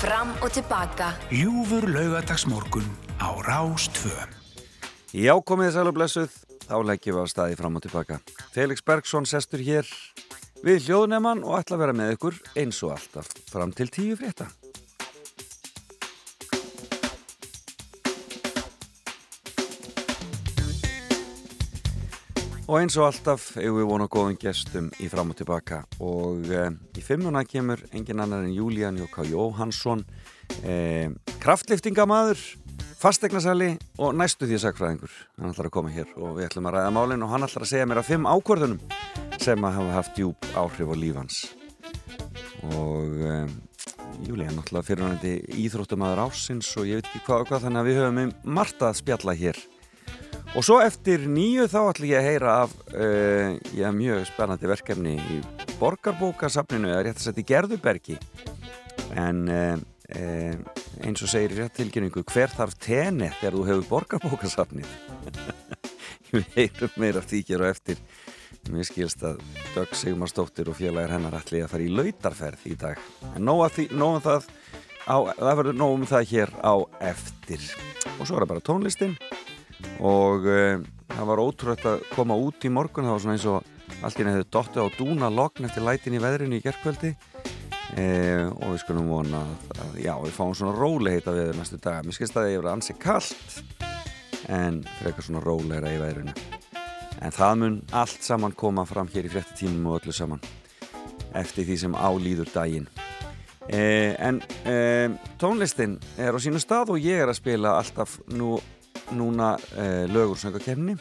Fram og tilbaka. Ljúfur laugadagsmorgun á Rástvö. Já, komið sæl og blessuð. Þá leggjum við á staði fram og tilbaka. Felix Bergsson sestur hér við hljóðunemann og ætla að vera með ykkur eins og alltaf fram til tíu frétta. Og eins og alltaf hefur við vonað góðum gestum í fram og tilbaka og e, í fimmuna kemur engin annar en Júlían Jóká Jóhansson, e, kraftliftingamadur, fastegnasæli og næstu því sagfræðingur. Hann ætlar að koma hér og við ætlum að ræða málinn og hann ætlar að segja mér að fimm ákvörðunum sem að hafa haft djúb áhrif á lífans. Og e, Júlían náttúrulega fyrirvændi íþróttumadur ásins og ég veit ekki hvað og hvað þannig að við höfum margt að spjalla hér. Og svo eftir nýju þá ætlum ég að heyra af uh, já, mjög spennandi verkefni í borgarbókasafninu eða rétt að setja í Gerðubergi. En uh, uh, eins og segir rétt tilkynningu hver þarf teni þegar þú hefur borgarbókasafnið? Ég heyrum meira af því hér og eftir. Mér skilst að Dögg Sigmarsdóttir og félagar hennar ætli að fara í lautarferð í dag. En nóg, því, nóg um það á, það verður nóg um það hér á eftir. Og svo er það bara tónlistin og uh, það var ótrúlega að koma út í morgun. Það var svona eins og allt í nefðu dottu á dúna lokn eftir lætin í veðrinu í gerðkvöldi uh, og við skulum vona að, að já, við fáum svona róleheita við næstu dag, mér skilst að það hefur ansið kallt en frekar svona róleira í veðrinu. En það mun allt saman koma fram hér í frettitímum og öllu saman eftir því sem álýður daginn. Uh, en tónlistin er á sínu stað og ég er að spila alltaf nú núna eh, lögur söngakefni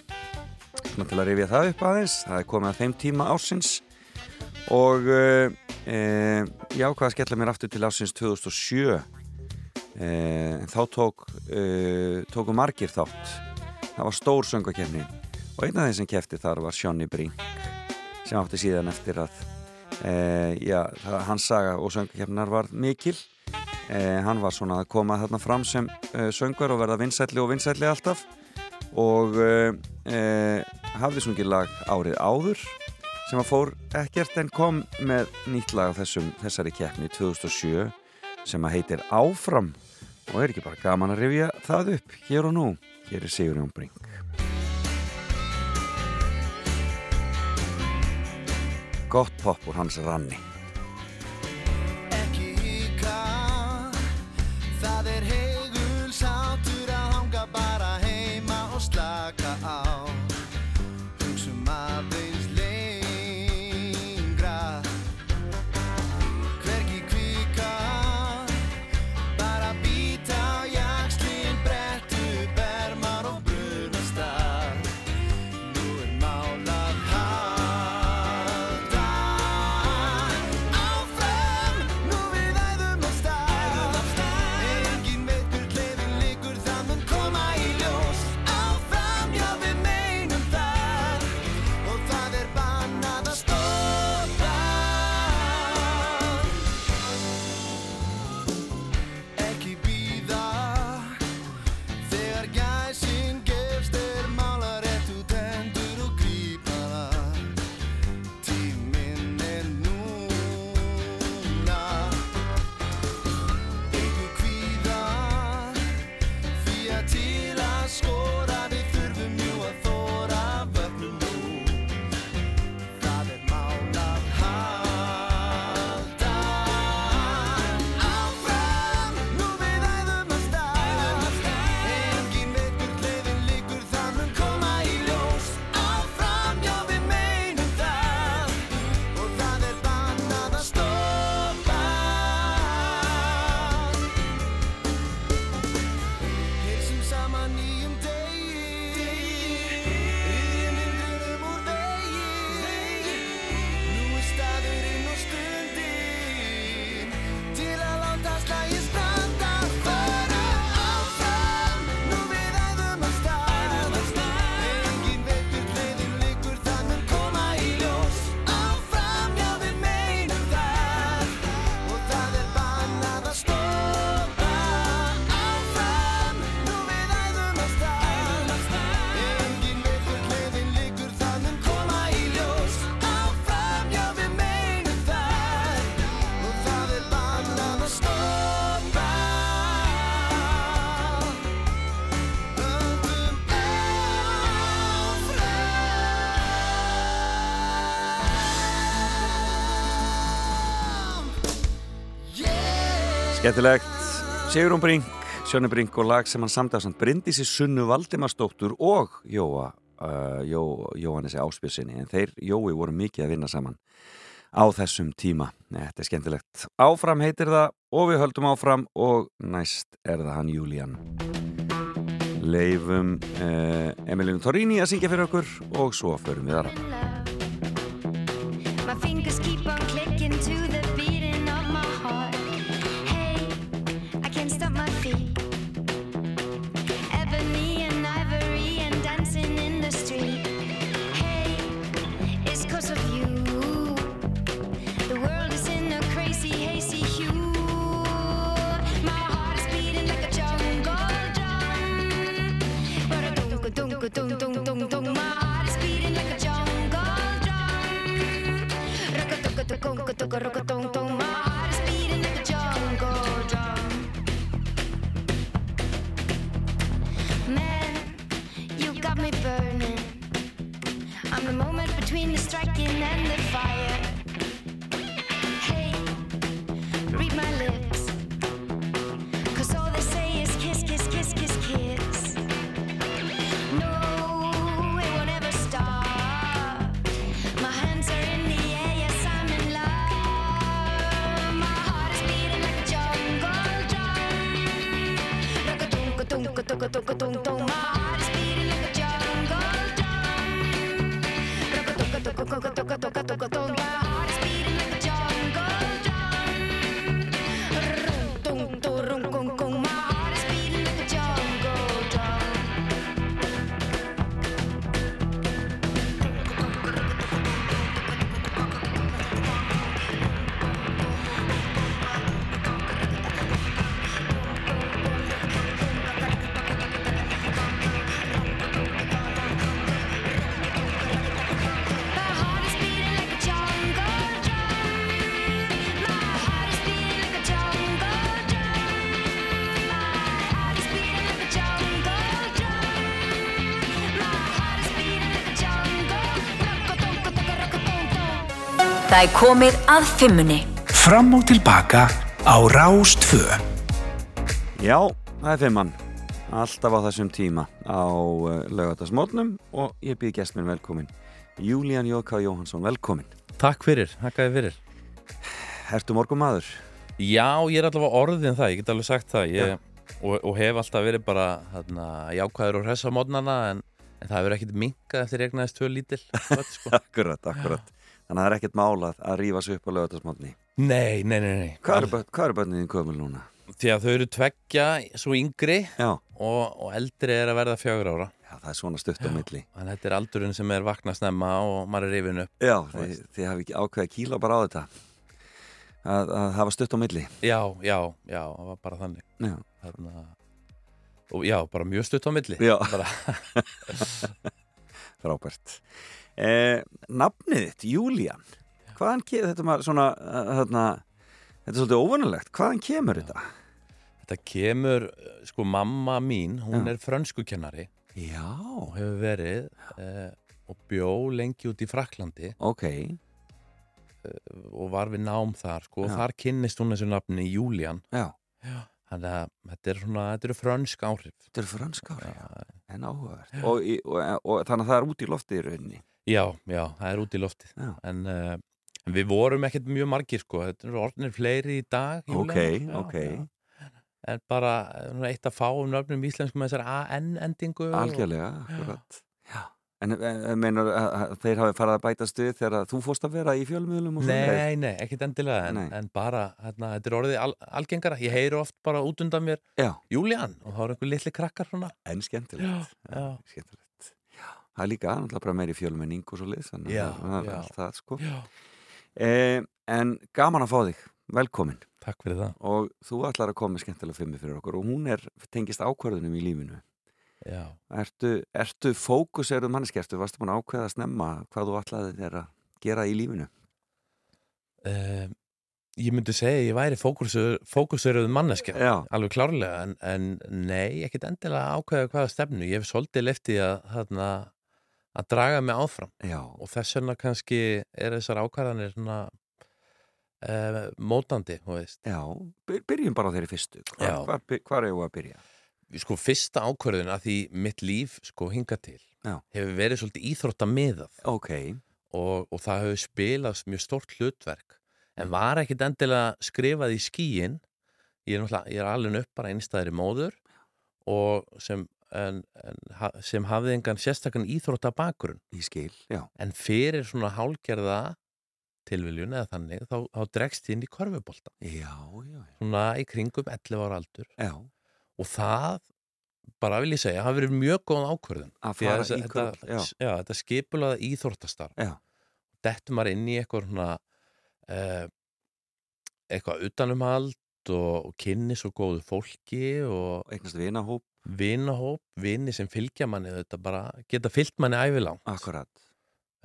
til að rifja það upp aðeins það er komið að þeim tíma ásins og eh, ég ákvaði að skella mér aftur til ásins 2007 eh, þá tók tóku margir þátt. Það var stór söngakefni og eina af þeim sem kefti þar var Sjónni Brink sem átti síðan eftir að já, hans saga og söngakefnar var mikil Eh, hann var svona að koma þarna fram sem eh, söngvar og verða vinsætli og vinsætli alltaf. Og eh, hafði sungið lag árið áður sem að fór ekkert en kom með nýtt lag á þessum, þessari keppni 2007 sem að heitir Áfram. Og er ekki bara gaman að rifja það upp hér og nú. Hér er Sigur Jón Brink. Gott pop úr hans ranni Skemmtilegt, Sigurún Brink, Sjónu Brink og lag sem hann samtafsamt Bryndísi Sunnu Valdimarsdóttur og Jóa, uh, Jó, Jóhannesi Áspjössinni en þeir Jói voru mikið að vinna saman á þessum tíma. Þetta er skemmtilegt. Áfram heitir það og við höldum áfram og næst er það hann Júlían. Leifum uh, Emilinu Torrini að syngja fyrir okkur og svo förum við aðra. My fingers keep on clicking to the between the striking and the fire. Það er komið að fimmunni. Fram og tilbaka á Rástvö. Já, það er fimmann. Alltaf á þessum tíma á uh, laugardagsmótnum og ég býð gæst minn velkomin. Júlían Jóka Jóhansson, velkomin. Takk fyrir, takkaði fyrir. Ertu morgum maður? Já, ég er allavega orðin það, ég get alveg sagt það ég, og, og hef alltaf verið bara hérna, jákvæður og hressa mótnana en, en það hefur ekkit minkað eftir egnaðist tvö lítil börn, sko. Akkurat, akkurat. Þannig að það er ekkert málað að rífa sig upp á laugardagsmótni. Nei, nei, nei, nei. Hvað eru börn- börnin þín komil núna? Því að þau eru tveggja, svo yngri og, og eldri er að verða fjögur ára já það er svona stutt á milli. Þannig að þetta er aldurinn sem er vakna snemma og maður er rifin upp Já, þið, þið hafi ekki ákveðið að kýla bara á þetta. Að, að hafa stutt á milli. Já, já, já, það var bara þannig Já, Þarna, og já, bara mjög stutt á milli Já. frábært. Eh, nafnið þitt, Júlían, hvaðan kemur þetta svona, uh, þarna, þetta er svolítið óvanulegt, hvaðan kemur þetta? Þetta kemur, eh, sko, mamma mín, hún Já. er frönskukennari Já, og hefur verið eh, og bjó lengi út í Fraklandi ok, og var við nám þar, sko, og Já. þar kynnist hún þessu nafni Júlían. já, Þannig að þetta er svona, þetta eru frönsk áhrif. þetta er franskár, já, Já, en áhugavert. Og, í- og, og þannig að það er út í loftið í rauninni. Já, já, það er út í loftið. Já. En uh, við vorum ekkert mjög margir, sko, þetta eru orðinir fleiri í dag. Ok, Júlían. Já, ok. já. En bara eh, eitt að fáum nöfnum íslensku með þessari AN-endingu. Algjörlega, akkurat. En, en, en meinar að, að þeir hafi farið að bæta stuð þegar þú fórst að vera í fjölmiðlum? Nei, nei, ekkert endilega, en, en bara, hérna, þetta er orðið al, algengara. Ég heyri oft bara út undan mér, Já, Júlían, og þá er einhver litli krakkar svona. en skemmtilegt. Já. skemmtilegt. Það er líka náttúrulega bara meiri fjölmenning og svo liðs, þannig að það já. allt það, sko. Eh, en gaman að fá þig, velkomin. Takk fyrir það. Og þú ætlar að koma skemmtilega fimmi fyrir okkur og hún er, tengist ákvörðunum í lífinu. Já. Ertu, ertu fókuseruð manneski, ertu varstu búin að ákveða að snemma hvað þú ætlaði þér að gera í lífinu? Um, ég myndi segja ég væri fókusuruð manneskja, Já, alveg klárlega, en, en nei, ekkert endilega ákveða hvaða stefnu. Ég hef svolítið leftið að, þarna, að draga mig áfram. Já, og þess vegna kannski er þessar ákvarðanir svona uh, mótandi, þú veist. Já, by- byrjum bara á þeirri fyrstu. Hvar er ég að byrja? sko fyrsta ákvörðun að því mitt líf sko hinga til Já. hefur verið svolítið íþróttamiðað. Ok, og, og það hefur spilast mjög stórt hlutverk. En var ekkit endilega skrifað í skíin ég er, er alveg upp bara einstæðri móður og sem, en, en, sem hafði engan sérstakann íþróttabakurinn ég skil, já. en fyrir svona hálgerða tilviljun eða þannig þá, þá dregst inn í korfubolta Já, já, svona í kringum 11 ára aldur já. og það bara vil ég segja, hafi verið mjög góð ákvörðun Að að fara þessi- í körfubolta, já. já, þetta skipulaða íþróttastarf Já. dettur maður inn í eitthvað svona uh, eitthvað utanumhald og, og kynni svo góðu fólki og Eignast vinahóp, vinahóp, vini sem fylgja manni þetta bara geta fyllt manni ævilangt. Akkurat.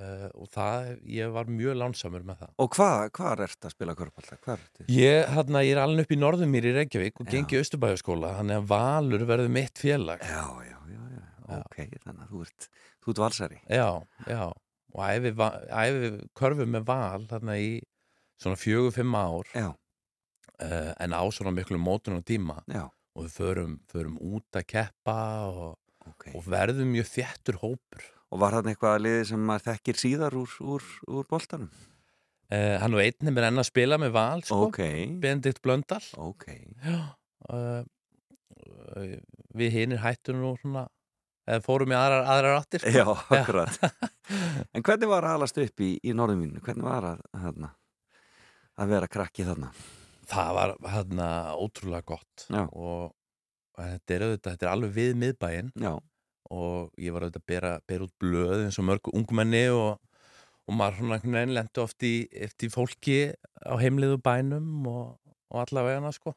uh, og það, ég var mjög lánsamur með það. Og hvað, hvað er þetta að spila þetta? Ég, hérna, ég er alveg upp í Norðumýr í Reykjavík og Já. gengi Östubæðaskóla þannig að Valur verður mitt félag. Já, já, já, já, ok, þannig að þú ert, þú ert valsari. Já, já. Og æfi, æfi körfu með val þarna í svona fjögur, fimm ár uh, en á svona miklu mótun og tíma já, og við förum, förum út að keppa og, ok. og verðum mjög þéttur hópur Og var þarna eitthvað að liði sem maður þekkir síðar úr, úr, úr boltanum? uh, Hann og einn er mér enn að spila með val sko, Ok, Benedikt Blöndal ok. Já uh, Við hinir hættum nú svona eða fórum í aðrar, aðrar áttir sko. Já, akkurat. en hvernig var að alast upp í, í norðumínu? Hvernig var að, þarna, að vera krakki þarna? Það var hérna ótrúlega gott Já. og þetta er, auðvitað, þetta er alveg við miðbæinn og ég var auðvitað að bera, bera út blöð eins og mörg ungmenni og, og maður svona einhvern veginn lendi oft í, eftir fólki á heimliðu bænum og, og alla vegana sko.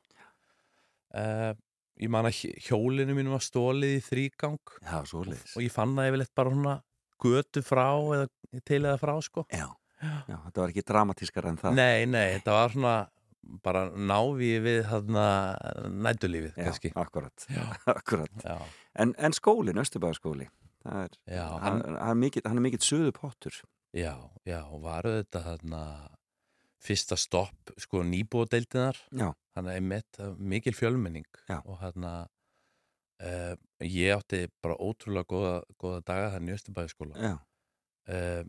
Uh, ég man að hj- hjólinu mínu var stólið í þrýgang já, og ég fann það yfirleitt bara svona götu frá eða til eða frá sko. Já, já, þetta var ekki dramatískar en það. nei, nei, þetta var svona bara návi við þarna nætulífið Já, kannski. akkurat, já, akkurat. já, En, en skólinn, er, já, hann, hann, hann, er mikill, er suðu pottur. já, já og var þetta þarna fyrsta stopp sko nýbúadeildinar þannig að einmitt uh, mikil fjölmenning Já. og hérna uh, ég átti bara ótrúlega góða, góða daga þannig í Östubæðaskóla já, uh,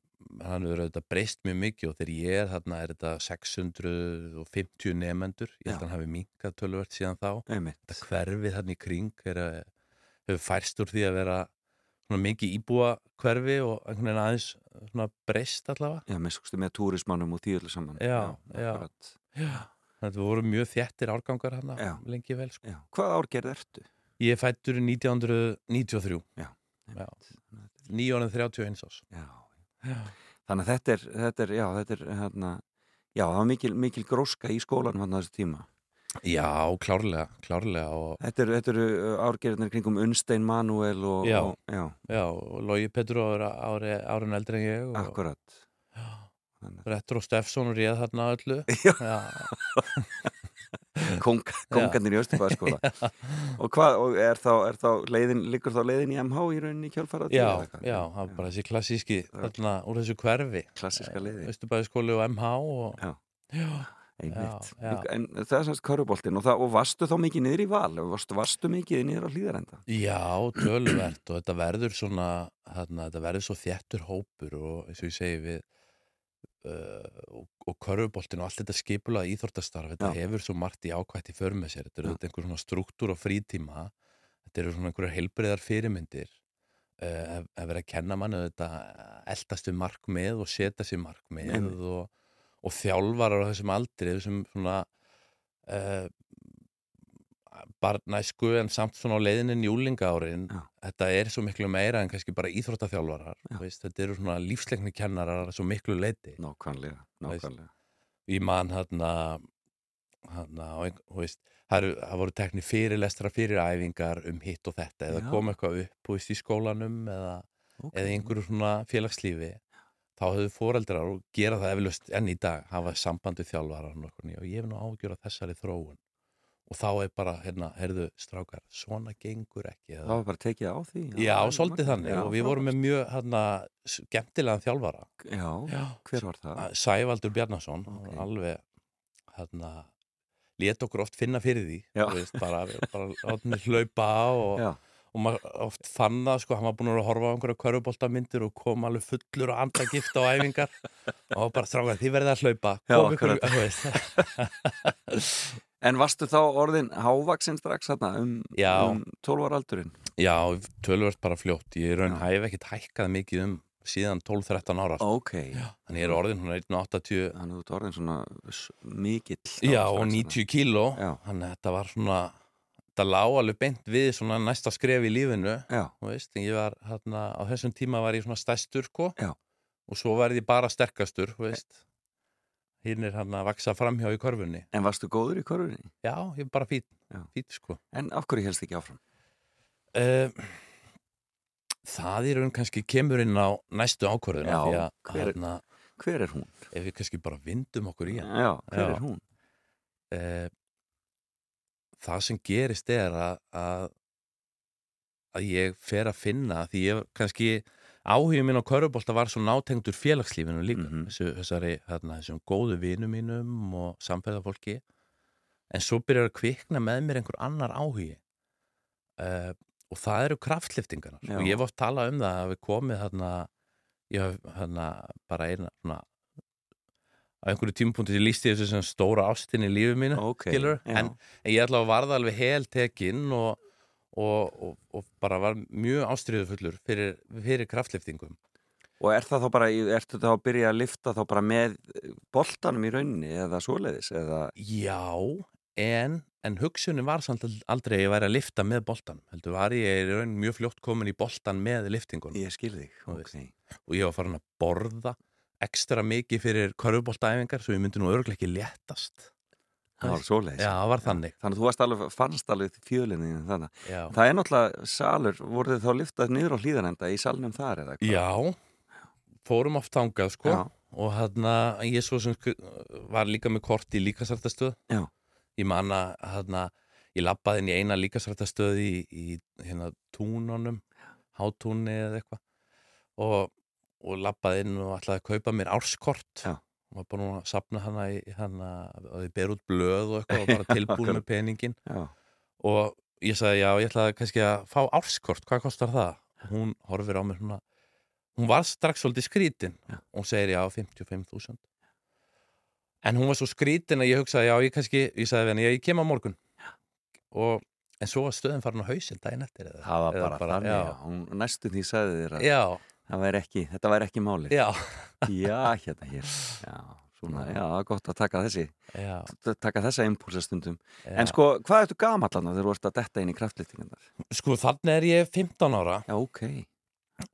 hann hefur auðvitað breyst mjög mikið og þegar ég er þarna er þetta 650 nefendur ég held Já. að hann hafi minkað tölvört síðan þá einmitt. þetta hverfi þarna í kring er, að- hefur færst úr því að vera svona mikið íbúa hverfi og einhvern veginn aðeins svona breyst allavega Já, með, með túrismannum og öllu saman. Já, já. akkurat. þetta voru mjög þéttir árgangar hann Já. lengi vel sko. Já, hvað árgerð ertu? ég er fættur 1993 Já, Já. nýjónið 31 ás Já, já. þannig að þetta er, þetta er, já, þetta er, hérna, já, það var mikil, mikil gróska í skólanum hann á þessu tíma. já, klárlega, klárlega og Þetta eru, eru árgerðinir kringum Unnstein Manuel og, Já. og já, Já, og Lógi Petru ári, ári, árin eldri en ég og akkurat. Rettur og Steffsson og réð þarna öllu Já. Kong, kongarnir í Östubæðaskóla. og hvað, og er þá, er þá leiðin, liggur þá leiðin í MH í rauninni kjálfarað? já, já, það var bara þessi klassíski þarna úr þessu hverfi Klassiska leiði. Östubæðiskóli og MH og Já. Já, Einmitt. Já, já. En það er semst köruboltinn og, og varstu þá mikið niður í val? Varstu, varstu mikið niður á hlýðarenda? Já, töluvert og þetta verður svona þarna, þetta verður svo þéttur hópur og eins og ég segi við og, og körfuboltin og allt þetta skipulað íþórtastarf, þetta Já. hefur svo margt í ákvætt í för með sér, þetta eru einhver svona struktúr og frítíma þetta eru svona einhverjar heilbreyðar fyrirmyndir uh, að vera að kenna manni þetta eldast við markmið og setja sér markmið Einmitt. og, og þjálfarar á þessum aldri þessum svona uh, barnæsku en samt svona á leiðinni njúlinga árin Já. þetta er svo miklu meira en kannski bara íþróttaþjálfarar þetta eru svona lífsleikni kennarar svo miklu leiti Nákvæmlega, nákvæmlega. ég man hérna það, voru tekni fyrirlestra fyrir æfingar um hitt og þetta eða Já. kom eitthvað upp veist, í skólanum eða, Okay. eða einhverju svona félagslífi þá höfðu foreldrar og gera það eflaust enn í dag, hafa sambandi þjálfarar og ég hef nú ágjör af þessari þróun og þá er bara, hérna, heyrðu strákar, svona gengur ekki Það eða, var bara tekið á því? Já, er svolítið þannig Já, og við vorum með mjög hérna, skemmtilegan þjálfara Já, Já. hver var það? Sævaldur Bjarnason Ok. alveg hérna lét okkur oft finna fyrir því Já. veist, bara, bara hlaupa og, Já. og maður oft fann það sko, hann var búin að horfa á einhverja köruboltamyndir og kom alveg fullur og andagift á æfingar og bara strákað því verðið að hlaupa Já, akkurat. En varstu þá orðin hávaksinn strax hérna um, Já. um 12 ára aldurinn? Já, tölvöld bara fljótt ég raun Já. hæf ekkert hækkað mikið um síðan 12-13 ára sko. Ok, þannig ég er orðin hún er 1,80 þannig þú ert orðin svona mikill Já, strax og þarna. 90 kíló Já. þannig að þetta var svona þetta lá alveg beint við svona næsta skref í lífinu Já, þú veist, en ég var hérna, á þessum tíma var ég svona stæstur sko Já. og svo var ég bara sterkastur þú veist hinn er hann að vaksa framhjá í korfunni en varstu góður í korfunni? já, ég er bara fít, fít sko En af hverju helst ekki áfram? uh, það í raun kannski kemur inn á næstu ákvörðuna Já, hver er- hérna, Hver er hún? ef við kannski bara vindum okkur í hann Já, hver Já. er hún? uh, það sem gerist er að, að að ég fer að finna því ég kannski áhugin minn á körubólta var svo nátengdur félagslífinu líka Mhm. þessu, þessari, þarna, þessum góðu vinum mínum og samferðafólki en svo byrjar að kvikna með mér einhver annar áhugi uh, og það eru kraftliftingarnar Já. og ég hef oft talað um það að við komið þarna ég hef þarna bara eina svona á einhverju tímapunkti sem lísti þessu sem stóra ástin í lífi mínu Ok, skilur, já. en, en ég ætla að varða alveg hel tekinn og, og, og, og bara var mjög ástriðufullur fyrir, fyrir kraftliftingum Og er það þá bara, ertu þá að byrja að lifta þá bara með boltanum í rauninni eða svoleiðis? Eða, Já, en, en hugsunin var samt aldrei að ég væri að lifta með boltan heldur var ég í raun mjög fljótt komin í boltan með liftingunum ég skil þig, ok. og ég var farin að borða ekstra mikið fyrir körfuboltaæfingar svo ég myndi nú örglega ekki léttast Það var svoleiðis. Já, það var þannig Þannig að þú varst alveg, fannst alveg fjölinni þannig. Já, Það er náttúrulega salur, voruð þið þá liftað niður á hlýðanenda í salnum þar eða hvað? Já fórum oft þangað sko Já. og hann ég svo sem var líka með kort í líkasrættastöð Já. ég man að hann ég labbaði inn í eina líkasrættastöð í, í hérna túnunum hátúni eða eitthvað og, og labbaði inn og ætlaði að kaupa mér árskort Já. Og var bara að sapna hana í hana, og þið ber út blöð og eitthvað og bara tilbúin með peningin Já. og ég sagði já, ég ætlaði kannski að fá árskort, hvað kostar það? Hún horfir á mér svona hún var strax svolítið skrítin. Og hún segir já, 55.000 en hún var svo skrítin að ég hugsaði já, ég kannski, ég sagði henni, ég kem á morgun. Og en svo var stöðin farin á hausinn daginn eftir eða, Það var eða bara, þannig, já. já, Hún næstu því sagði þér að já, væri ekki, þetta væri ekki málið. já, Já, hérna hér. Já, svona, já, gott að taka þessi, já, taka þessa impulsa stundum. já. En sko, hvað ertu gamallan þegar þú ert að detta inn í kraftlýtingarnar? sko þannig er ég 15 ára Já, ok.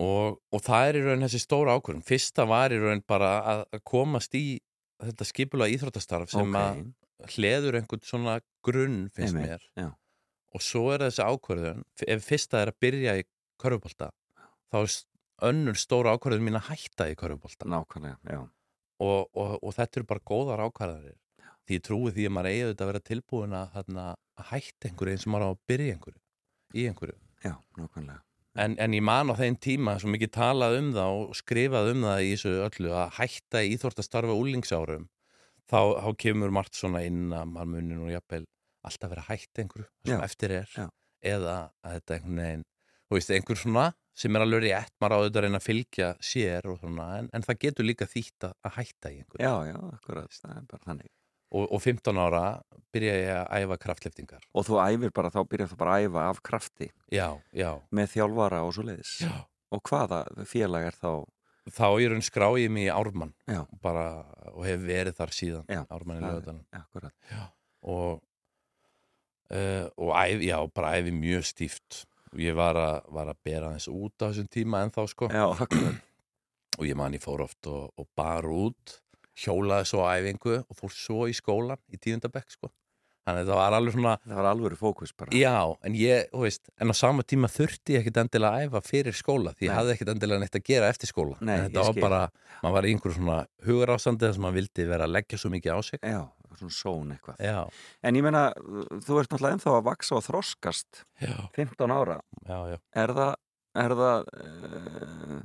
og, og það er í raun þessi stóra ákvörðum fyrsta var í raun bara að, komast í þetta skipulega íþróttastarf sem Ok. að hleður einhvern svona grunn finnst Einmitt, mér já. og svo er þessi ákvörðun ef fyrsta er að byrja í körfubolta þá er önnur stóra ákvörðun mín að hætta í körfubolta Nákvæmlega, já. og, og, og þetta eru bara góðar ákvarðanir því ég trúi því að maður eigi auðvitað að vera tilbúin að, þarna, að hætta einhverju eins og maður á að byrja einhverju í einhverju Já, nákvæmlega. En, en ég man á þeim tíma svo mikið talað um það og skrifað um það í þessu öllu að hætta í íþórtastarfa úlingsárum þá, þá kemur margt svona inn að maður munir nú jafnvel alltaf vera hætt einhverju sem Já, eftir er já. eða að þetta einhvern veginn þú veist, einhver svona sem er alveg rétt maður á auðvitað að reyna að fylgja sér og svona, en, en það getur líka þýtt að, hætta í einhverju Já, já, akkurat, það er bara þannig. og, og 15 ára byrja ég að æfa kraftliftingar Og þú æfir bara, þá byrjar þú bara að æfa af krafti já, já, með þjálfara og svo leiðis. já. Og hvaða félag er þá? þá ég raun skrá ég mig í Ármann Já, bara, og hef verið þar síðan Já, Ármann í er- lögutanum akkurat. og uh, og æfi, já, bara æfi mjög stíft ég var að, var að bera þess út á þessum tíma en þá sko. Já, og ég man ég fór oft og, og bar út hjólaði svo á æfingu og fór svo í skólan í tíundabekk sko. Þannig að það var alveg svona Það var alvöru fókus bara. já, en ég, veist, en á sama tíma þurfti ég ekkit endilega að æfa fyrir skóla því ég Nei. hafði ekkit endilega neitt að gera eftir skóla. Nei, en þetta var bara, maður var í einhverju svona hugarásandi þess að maður vildi vera að leggja svo mikið á sig. Já, svona són eitthvað. já, En ég meina, þú ert náttúrulega ennþá að vaksa og þroskast já, 15 ára. já, já. Er það, er það, uh,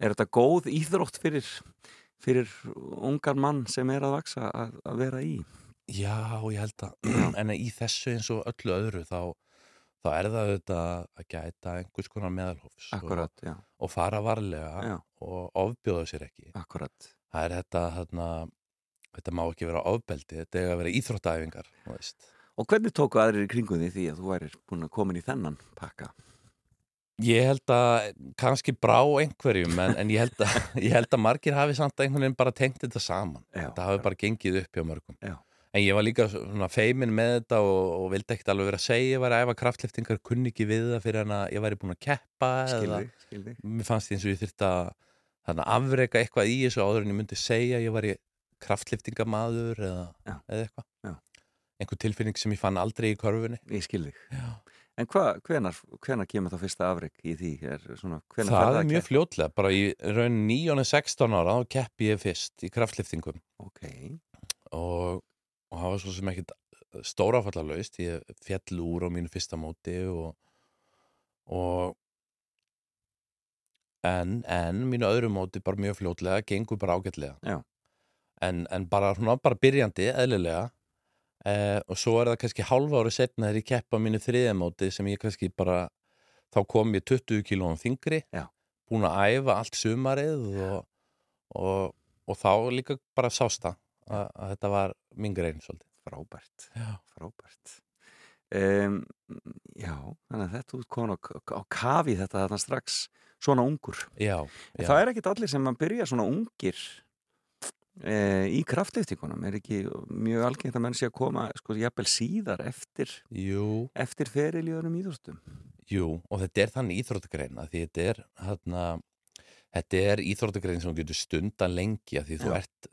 er þetta góð íþrótt fyrir, fyrir ungar mann sem er að vaksa að, að vera í Já, ég held að, en í þessu eins og öllu öðru þá, þá er það auðvitað að gæta einhvers konar meðalhófs og, Akkurat, já, og fara varlega Já. og ofbjóða sér ekki. akkurat Það er þetta, þarna, þetta má ekki vera ofbeldi, þetta er að vera veist. Og hvernig tóku aðrir í kringum því því að þú værir búin að komin í þennan pakka? Ég held að kannski brá einhverjum en, en ég, held að, ég held að margir hafi samt einhvern veginn bara tengt þetta saman. Já, þetta hafi bara gengið upp hjá mörgum. Já. En ég var líka svona feimin með þetta og, og vildi ekkert alveg vera að segja ég var að æfa kraftliftingar, kunni ekki við það fyrir en að ég væri búin að keppa eða Skilði, skilði mér fannst því eins og ég þurfti að afreka eitthvað í þessu áður en ég myndi segja ég var í kraftliftingamaður eða, eða eitthvað. Einhver tilfinning sem ég fann aldrei í körfunni. Ég skilði. En hva, hvenar, hvenar kemur þá fyrsta afrek í því? Er svona, Það er mjög fljótlega, bara í raun 9-16 ára þá keppi ég fyrst í kraftliftingum Ok, og, og það var svo sem ekkit stórafallarlaust, ég fjall úr á mínu fyrsta móti og, og en, en mínu öðru móti bara mjög fljótlega, gengur bara ágætlega Já. En, en bara, svona, bara byrjandi, eðlilega. Eh, og svo er það kannski hálfa ári setna þegar ég keppa mínu þriðja móti sem ég kannski bara þá kom ég 20 kílóum þingri Já. búin að æfa allt sumarið og, og, og þá líka bara sást það að, að þetta var mín grein svolítið. Frábært Já, Frábært. Um, Já, þannig að þetta út komin á, á kafi þetta þarna strax svona ungur. Já, já. Það er ekkit allir sem að byrja svona ungir e, í kraftliftingunum er ekki mjög algengt að menn sé að koma sko jafnvel síðar eftir Jú, eftir ferilíðunum íþróttum? Jú, og þetta er þannig íþróttagrein að því þetta er hérna, þetta er íþróttagrein sem getur stundan lengi að því þú Já. ert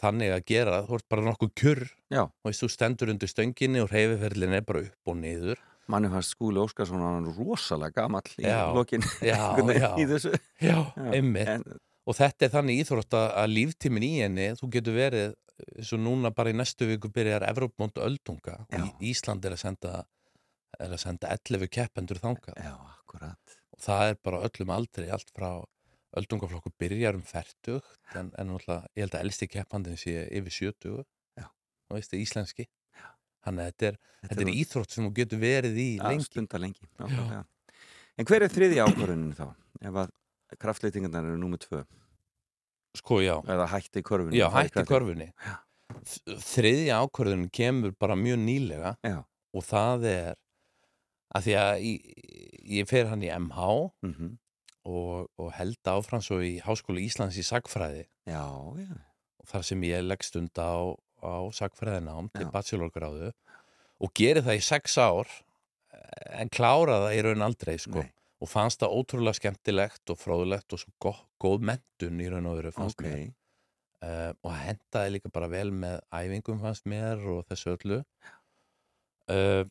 þannig að gera, þú ert bara nokkuð kjur Já. og veist, þú stendur undir stönginni og reyfiferlin er bara upp og niður. Manni fannst Skúli Óskarsson rosalega gamall í lokin í þessu. Já, einmitt og þetta er þannig íþrótt að, líftímin í henni þú getur verið eins og núna bara í næstu viku byrjar Evrópmónd öldunga og Já. Í- Ísland er að senda er að senda 11 keppendur þangað Já, akkurat og það er bara öllum aldrei allt frá öldungaflokku byrjar um færtugt en, en ég held að elsti keppandinn sé yfir 70 Já. og veist það íslenski þannig að þetta er, Þetta þetta er íþrótt sem þú getur verið í lengi lengi nákvæmlega. En hver er þriði ákvörðunin þá? Ef að kraftlýtingarnar eru númið tvö sko já, eða hætti körfunni já það er hætti Já. Þ- þriðja ákvörðun kemur bara mjög nýlega Já, og það er að því að ég, ég fer hann í MH mm og, og held áfram svo í Háskóla Íslands í sagfræði já, já þar sem ég legg stund á, á sagfræðinám til Já. bachelorgráðu og geri það í sex ár en klára það í raun aldrei sko. Nei. Og fannst það ótrúlega skemmtilegt og fróðulegt og svo góð, góð mentun í raun og veru fannst Ok, mér uh, og hendaði líka bara vel með æfingum fannst mér og þessu öllu uh,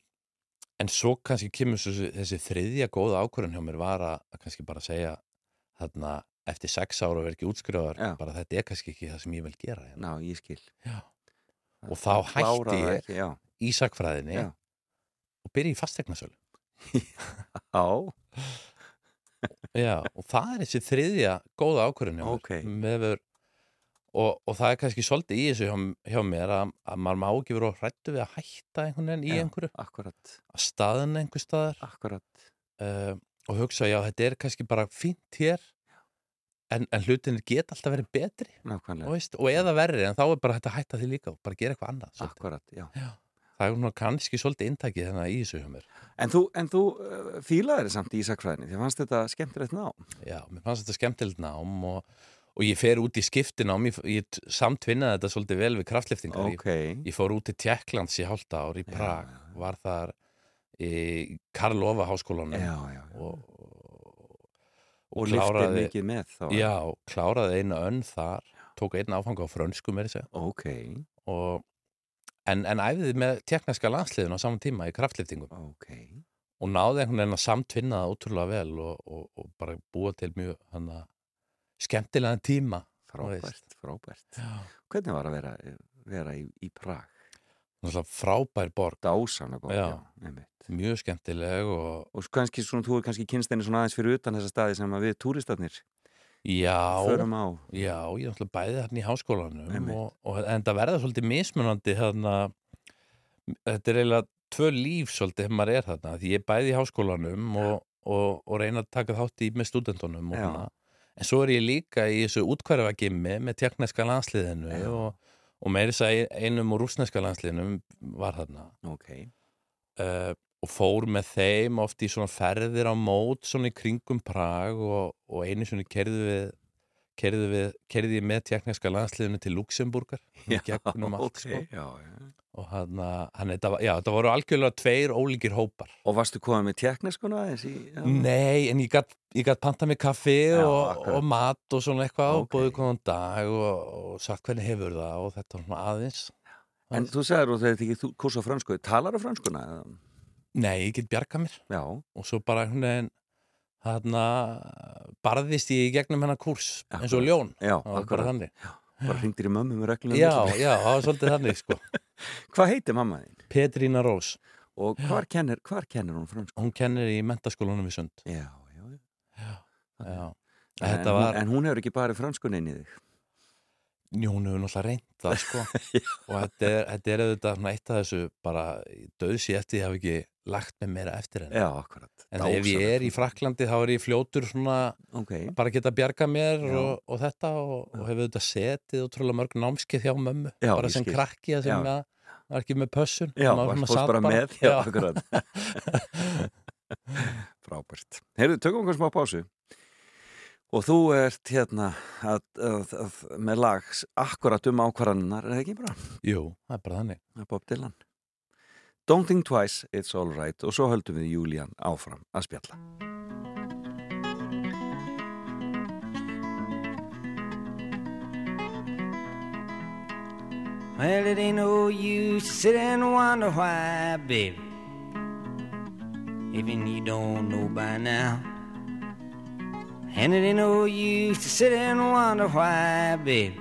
en svo kannski kemur svo, þessi þriðja góða ákvörðun hjá mér var að, kannski bara segja þarna eftir sex ára útskrifaðar Já. bara þetta er kannski ekki það sem ég vil gera hérna. ná, ég skil Já. Og þá hætti ég. ekki, í sagfræðinni Já. og byrja í fastegnasölu já Já, og það er þessi þriðja góða ákvörðun hjá mér. Ok. Mefur, og, og það er kannski svolítið í þessu hjá, hjá mér að, að maður má ekki vera hrættu við að hætta einhvern veginn í Já. einhverju. akkurat, að staðin einhver staðar. Uh, og hugsa já, þetta er kannski bara fínt hér en, en hlutinir geta alltaf verið betri. Og, veist, og eða verri, en þá er bara hægt að hætta því líka og bara gera eitthvað annað akkurat, já. Já. Það er kannski svolítið intakið þannig í þessu hjá mér. En þú, en þú uh, fílaðir samt í Ísakfræðinni því fannst þetta skemmtilegt ná Já, mér fannst þetta skemmtilegt nám og, og ég fer út í skiptinám, ég, ég samtvinnaði þetta svolítið vel við kraftliftingar. Ok, Ég, ég fór út til Tjekklands í hálta ár í Prag, já, já. var þar í Karlova háskólanum já, já, já. og, og lyftið mikið með þá Já, kláraði einu önn þar, tók einn áfanga á frönsku með þessu Ok, og en, en æfiði með tjekkneska landsliðin á saman tíma í kraftliftingum ok og náði einhvern veginn að samtvinna það ótrúlega vel og, og, og bara búa til mjög hana, skemmtilegan tíma. Frábært, frábært Já. Hvernig var að vera, vera í, í Prag? Frábær borg, Dásana borg, Já. já, mjög skemmtileg og Og kannski svona, þú er kannski kynst henni svona aðeins fyrir utan þessa staði sem að við túristarnir Já, já, ég er náttúrulega bæði þarna í háskólanum og, og en það verða svolítið mismunandi þarna þetta er eiginlega tvö líf svolítið þegar maður er þarna því ég er bæði í háskólanum og, og, og reyna að taka þátt í með stúdentunum og Já. hana. en svo er ég líka í þessu útkvæðavagimmi með tjekkneska landsliðinu Já. og, og meiri þess að einum úr rúsneska landsliðinu var þarna Ok, uh, og fór með þeim oft í svona ferðir á mót svona í kringum Prag og, og einu svona kerði við kerði, við, kerði ég með tjekkneska landsliðinu til Luxemburgar gegnum allt ok, sko. já, já. og hann, hann þetta, var- já, þetta voru algjörlega tveir ólíkir hópar Og varstu komið með já. Nei, en ég ég gat panta mig kaffi Já, og, og mat og svona eitthvað Ok. og búið góðan dag og, og sagt hvernig hefur það og þetta var svona aðeins En þú segir og þegar þið ekki kursa fransku Talar þú franskuna? Nei, ég get bjarga mér. Já, og svo bara þarna barðist ég í gegnum hennar kúrs Akkurat. eins og ljón. Já, var bara þannig. Bara hringdir í mömmu með reglunum já, já, það var svolítið þannig sko. Hvað heitir mamma þín? Petrína Rós, Og hvar kennir, hvar kennir hún fransku? hún kennir í mentaskólanum í Sund. Já, já, já. Já. En, hún, var, en hún hefur ekki bara franskunni inn í þig hún hefur náttúrulega reynt það sko. Og þetta er, þetta er auðvitað eitt af þessu bara döðsi eftir ég hafi ekki lagt með meira eftir henni. Já, en ef ég er í Fraklandi þá er ég fljótur svona Ok, bara geta bjarga mér og, og þetta og, og hefur þetta setið ótrúlega mörg námskeið hjá mömmu Já, bara sem krakki að sem að var ekki með pössun já, varst sat bara með. Já, akkurat. Frábært. Heyrðu, tökum okkur smá pásu Og þú ert hérna að, að, að, með lags akkurat um ákvarðaninnar, er það ekki bara? Jú, það er bara þannig Það er Bob Dylan Don't think twice, it's all right og svo höldum við Julian áfram að spjalla Well, it ain't no use to sit and wonder why, baby. Even you don't know by now. And it ain't no use to sit and wonder why, baby.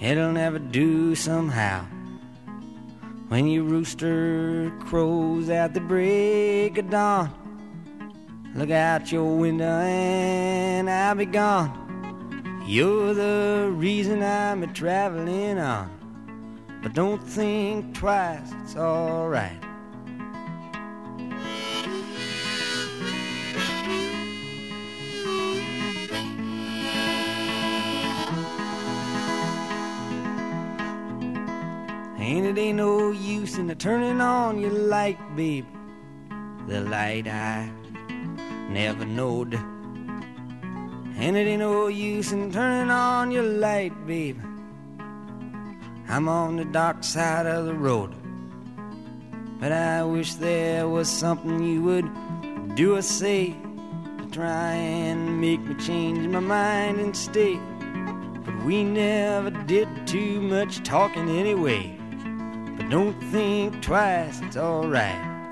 It'll never do somehow. When your rooster crows at the break of dawn, look out your window and I'll be gone. You're the reason I'm a traveling on. But don't think twice, it's alright. And it ain't no use in turning on your light, babe. The light I never knowed. And it ain't no use in turning on your light, babe. I'm on the dark side of the road. But I wish there was something you would do or say to try and make me change my mind and stay. But we never did too much talking anyway. But don't think twice, it's alright.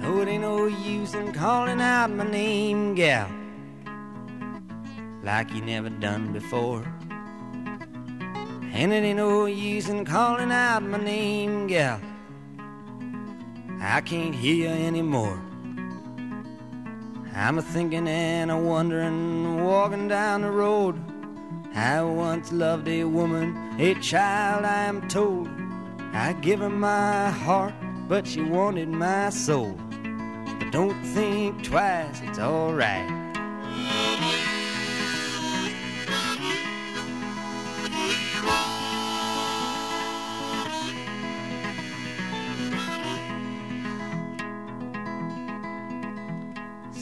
So it ain't no use in calling out my name, gal, like you never done before. And it ain't no use in calling out my name, gal. I can't hear you anymore. I'm a thinking and a wondering, walking down the road. I once loved a woman, a child, I am told. I give her my heart, but she wanted my soul. But don't think twice, it's alright.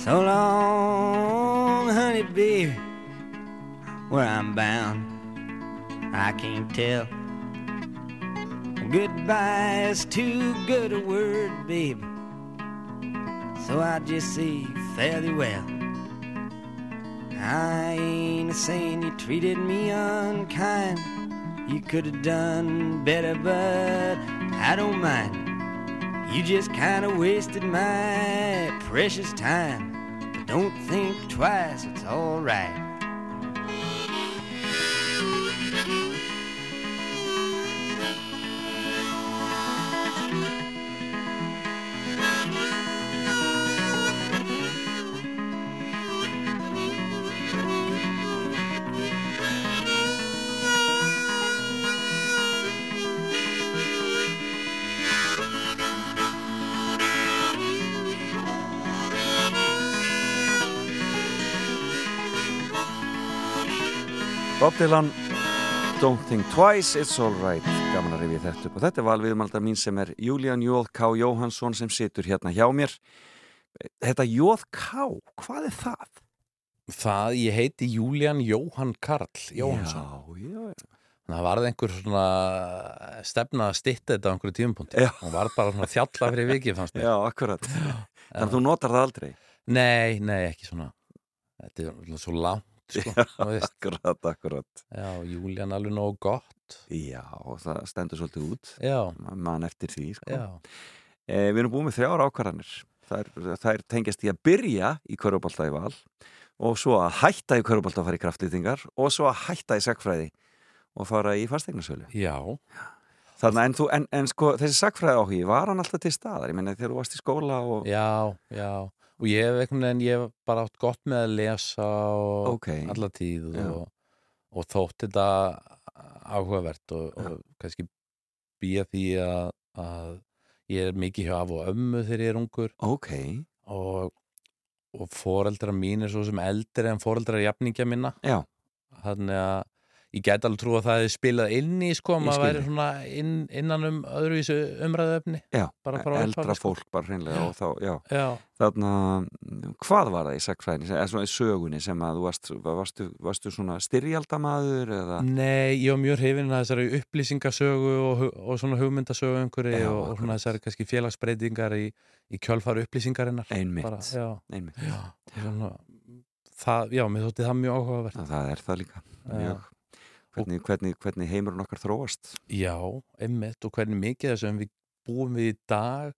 So long, honey, baby, where I'm bound, I can't tell. Goodbye is too good a word, baby. So I just say fairly well. I ain't saying you treated me unkind. You could have done better, but I don't mind. You just kind of wasted my precious time. Don't think twice, it's alright. Bob Dylan Don't think twice, it's alright Gaman að rifja þetta upp og þetta er valviðmaldar mín sem er Julian Jóð K. Jóhansson sem situr hérna hjá mér Þetta Jóð K. Hvað er það? Það, ég heiti Júlían Jóhann Karl Jóhansson. Já, já, Það varði einhver svona stefna að stitta þetta á einhverju tímapunkti. Já. Hún var bara svona þjalla fyrir vikið, fannst mér. Já, akkurat Þannig að þú notar það aldrei Nei, nei, ekki svona. Þetta er svo langt, sko. veist. Akkurat, akkurat Já, Júlían alveg nógu gott. Já, það stendur svolítið út Já, mann eftir því sko. já. e, Við erum búin með þrjár ákvarðanir þær, þær tengjast í að byrja í körubálta í val og svo að hætta í körubálta að fara í kraftlýtingar og svo að hætta í sagfræði og fara í fasteignarsölu Já, Þannig en, þú, en, en sko þessi sagfræði áhugi var hann alltaf til staðar ég meina þegar þú varst í skóla og já, já. Og ég hef einhvern veginn, ég hef bara átt gott með að lesa og Ok. alla tíð og, og þótt þetta áhugavert og, og kannski býja því að, að ég er mikið hjá af og ömmu þegar ég er ungur. Ok, og, og foreldrar mín er svo sem eldri en foreldrar jafningja minna. Já, þannig að ég get alveg trú að það hefði spilað inn í sko, maður væri svona inn, innan um öðruvísu umræðuefni. Já Bara frá eldra upphafi, sko. fólk bara hreinlega og þá, já. Já, þarna, hvað var það í sagfræðinni eða svona í sögunni sem að þú varst varstu, varstu svona styrjaldamaður eða? Nei, ég var mjög hrifin að þessari upplýsingasögu og, og svona hugmyndasögu umhverju og, og svona þessari kannski félagsbreytingar í, í kjölfar upplýsingarinnar. Einmitt, Bara, einmitt. já, svona, það, já, mér þótti það mjög áhugavert. Það er það líka. Mjög hvernig, hvernig, hvernig heimurinn okkar þróast Já, einmitt og hvernig mikið þess að við búum við í dag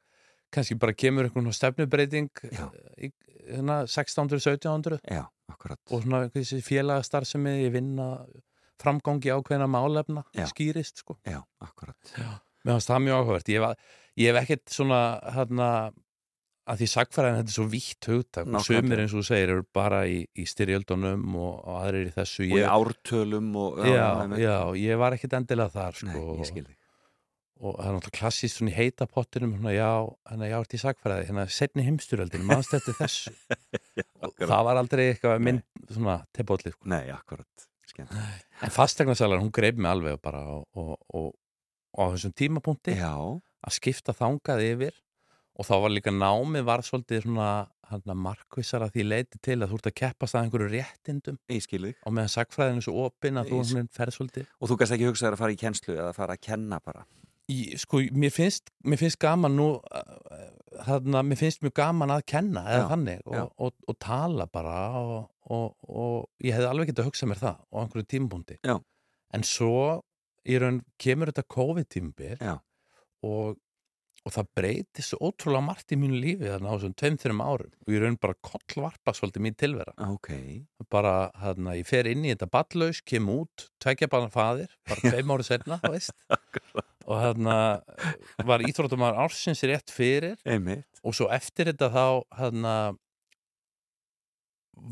kannski bara kemur einhvern stefnubreiting Já. í hérna 1600-1700 já, akkurat og svona þessi félagastarfsemi ég vinna framgangi ákveðina málefna Já. skýrist sko. já, akkurat Mér fannst það mjög áhugavert. Ég, ég hef ekkert svona, hérna, að því sagfæræðin þetta er svo vítt hugtak og sumir eins og þú segir eru bara í, í styrjöldunum og, og aðrir í þessu. og í Ég, ártölum og já, já, ég var ekkert endilega þar, sko. Nei, ég Og það er náttúrulega klassíst svona í heita pottinum, svona, já, hérna, já, ert í sagfæræði, hérna, setni heimsturöldin, mannst eftir þessu. og það var aldrei eitthvað minn, svona, tepóllið, sko. Nei, akkurat Skemmt. En fastegnasalar, hún greip mig alveg bara og, og, og, og á þessum tímapunkti Já, að skipta þangað yfir og þá var líka námið var svolítið svona markvissar að því leiti til að þú ert að keppast að einhverju réttindum og meðan sagfræðinu svo opinn að þú Ég- svona ferð svolítið. Og þú gæst ekki hugsaður að fara í kennslu eða að fara að kenna bara? Í, sko, mér finnst, mér finnst gaman nú þarna, mér finnst mjög gaman að kenna eða Já, þannig og, og, og tala bara og, og, og ég hefði alveg getað að hugsa mér það á einhverju Já. en svo í raun kemur þetta COVID-tímabil Já. og, og það breytist svo ótrúlega margt í mínu lífi þarna á þessum tveim, þreim árum. Og ég raun bara kollvarpa svolítið mín tilvera. Ok, bara, hérna, ég fer inn í þetta ballaus, kem út, tveggja bara faðir bara tveim árið veist. Og hérna var íþróttumar ársins rétt fyrir. Einmitt. Og svo eftir þetta þá hérna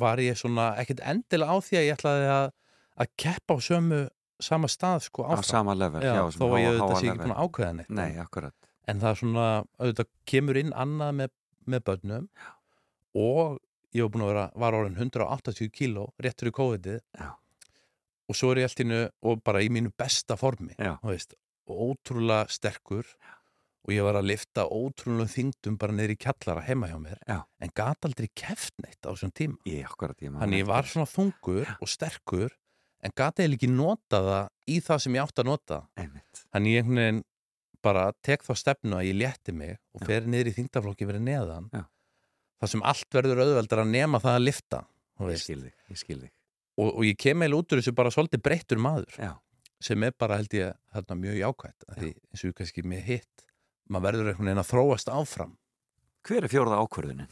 var ég svona ekkert endilega á því að ég ætlaði að, að keppa á sömu sama stað sko Á áfram. sama level Já, já, þó að ég auðvitað sé ekki búin að ákveða neitt Nei, akkurat en það er svona, auðvitað kemur inn annað með, með börnum og ég var búin að vera, var orðin 180 kíló rétt fyrir COVID-ið Já. og svo er ég allt innu og bara í mínu besta formi Já. veist, og ótrúlega sterkur og ég var að lifta ótrúlega þingdum bara í kjallara heima hjá mér Já. en gat aldrei keft neitt á þessum tíma. Þannig ég var svona þungur og sterkur en gat eða ekki nota það í það sem ég átt að nota. Einmitt. Þannig ég einhvern veginn bara tek þá stefnu að ég létti mig og fer niður í þingdaflokki verið neðan. Já. þar sem allt verður auðveldar að nema það að lifta Ég veist. skil þig, ég skil þig. Og, og ég kem eða út úr þessu bara svolítið breyttur maður Já, sem er bara held ég þarna mjög jákvætt af því eins og kannski með hitt maður verður einhvern veginn að þróast áfram. Hver er fjórða ákvörðunin?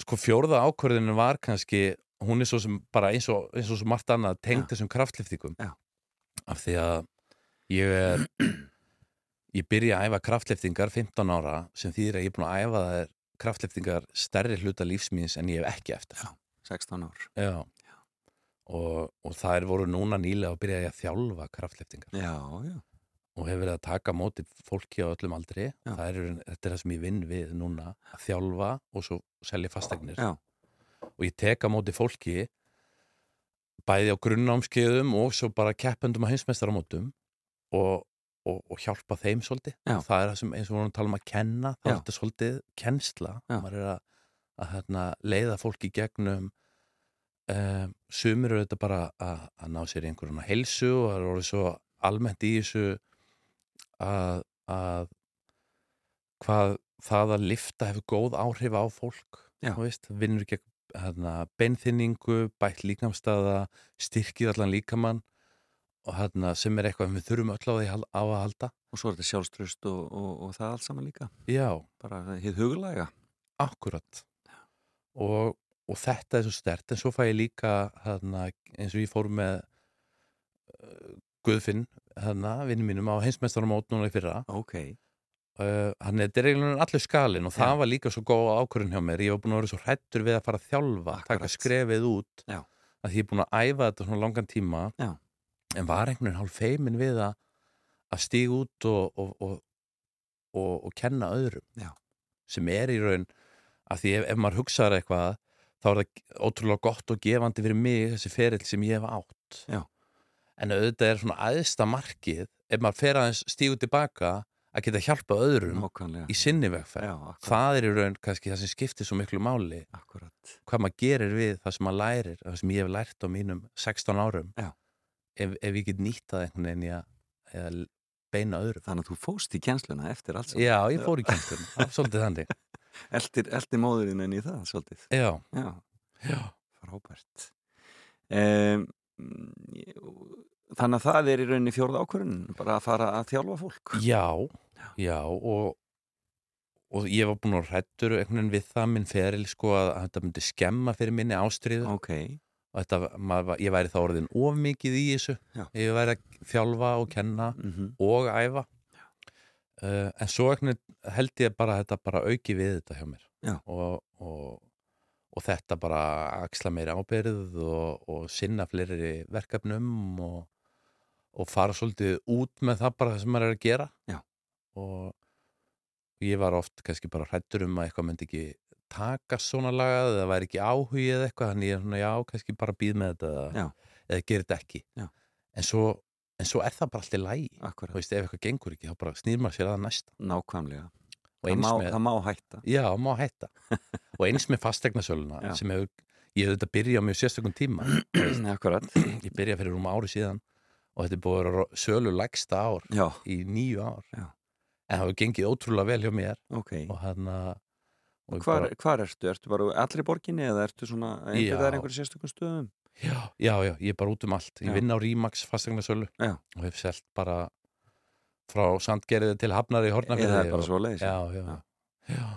sko fjórða ákvörðinu var kannski hún er svo sem bara eins og, eins og svo margt annað tengd þessum kraftliftingum. Af því að ég er ég byrja að æfa kraftliftingar 15 ára sem þýðir að ég er búin að æfa þær kraftliftingar stærri hluta lífsmýns en ég hef ekki eftir. Já. 16 ár. Já. Og, og það er voru núna nýlega að byrja að þjálfa kraftliftingar. Já, já, og hefur verið að taka á móti fólki á öllum aldri. Já. það er, þetta er það sem ég vinn við núna að þjálfa og svo selja fastegnir já, og ég tek á móti fólki bæði á grunnámskeiðum og svo bara keppendum á heimsmeistaramótum og, og, og hjálpa þeim svolítið. Já. það er það sem eins og við vorum að tala um að kenna þá er þetta svolítið kennsla. Maður er að, að hérna, leiða fólk í gegnum um, sumir eru þetta bara að, að ná sér í einhverjuna heilsu og það er orðið svo almennt í þessu að, að hvað það að lifta hefur góð áhrif á fólk vinnur gegn hérna, beinþynningu, bætt líkamstaða styrkir allan líkamann og hérna, sem er eitthvað við þurfum öll á því á að halda. Og svo er þetta sjálfströst og, og, og það allt saman líka. Já, bara hitt huglæga. Akkurat og, og þetta er svo stert en svo fæ ég líka hérna, eins og ég fór með uh, Guðfinn hérna, vinnu mínum á heimsmeistaramót núna í fyrra. Ok, uh, hann er eiginlega allur skalinn og það Já. var líka svo góð ákvörðun hjá mér. Ég var búin að vera svo hrættur við að fara að þjálfa taka Akkurat. skrefið út Já. að ég er búin að æfa þetta svona langan tíma. Já. En var einhvern veginn hálf feimin við að að stíga út og, og, og, og, og kenna öðrum Já. sem er í raun að því ef, ef maður hugsaður eitthvað þá er það ótrúlega gott og gefandi fyrir mig þessi ferill sem ég hef átt Já. en auðvitað er svona aðsta markið ef maður fer aðeins stígu tilbaka að geta hjálpa öðrum nákvæmlega í sinni vegferð það er í raun kannski það sem skiptir svo miklu máli akkurat. hvað maður gerir við það sem maður lærir það sem ég hef lært á mínum 16 árum Já. Ef, ef ég get nýtað einhvern veginn í að beina öðrum þannig að þú fóst í kjensluna eftir saman. Já, ég fór í kjenstum, svolítið þannig. Eldir, eldir móðurinn en í það svolítið. Já, já, já, frábært. Um, þannig að það er í rauninni fjórða ákvörðun bara að fara að þjálfa fólk. Já, já. Og, og ég var búin að hrættur einhvern veginn við það minn feril sko að, að þetta myndi skemma fyrir minni ástriðu ok, og þetta, maður, ég væri þá orðin of mikið í þessu. Já. ég væri að þjálfa og kenna mm og æfa. Uh, en svo held ég bara þetta bara auki við þetta hjá mér. Og, og, og þetta bara axla meiri ábyrð og, og sinna fleiri verkefnum og, og fara svolítið út með það bara sem maður er að gera. Já. og ég var oft kannski bara hrættur um að eitthvað myndi ekki taka svona lagað eða væri ekki áhugið eða eitthvað þannig ég er svona já, kannski bara býð með þetta Já. eða, gerir þetta ekki. En svo, en svo er það bara alltaf lægi akkurat, þú veist, ef eitthvað gengur ekki, þá bara snýr maður sér að næsta. Nákvæmlega. Og það má, með, það má hætta. Já, má hætta. Og eins með fastegnasöluna sem hefur, ég hef þetta byrjað á mjög sérstökum tíma. Ég byrjað fyrir rúma ári síðan og þetta er búið að vera sölu lægsta ár já, í nýju ár. Já. en það hefur gengið ótrúlega vel hjá mér ok. og og hvar, bara, hvar ertu? Ertu bara allri borginni eða ertu svona einhver Já. það er einhverju sérstökum stöðum? já, já, já, ég er bara út um allt ég Já. vinn á Rímax fastegnasölu Já. og hef selt bara frá Sandgerði til Hafnar í Hornafjörði Eða bara og- svo leiðis já, já, Já. já.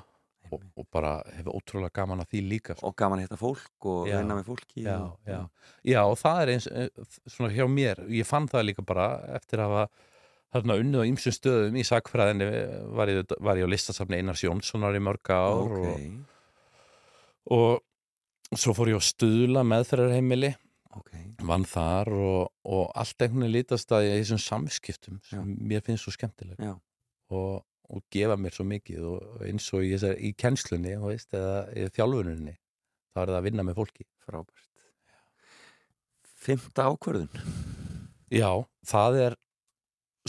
Og, og bara hefur ótrúlega gaman að því líka sko. og gaman að hitta fólk og vinna með fólki já, og, já. já, og það er eins eh, svona hjá mér, ég fann það líka bara eftir að hafa þarna unnið á ýmsum stöðum í sakfræðinni var ég, var ég á listasafni Einars Jónssonar í mörg ár ok, og, og svo fór ég á stuðla meðferðarheimili. Ok. Vann þar og, og allt einhvern veginn lítast að ég í þessum samskiptum sem Já. mér finnst svo skemmtileg og, og gefa mér svo mikið og eins og í, þessari- í kennslunni veist, eða í þjálfuninni þá er það að vinna með fólki. Frábært. Fymta ákvörðun. Já, það er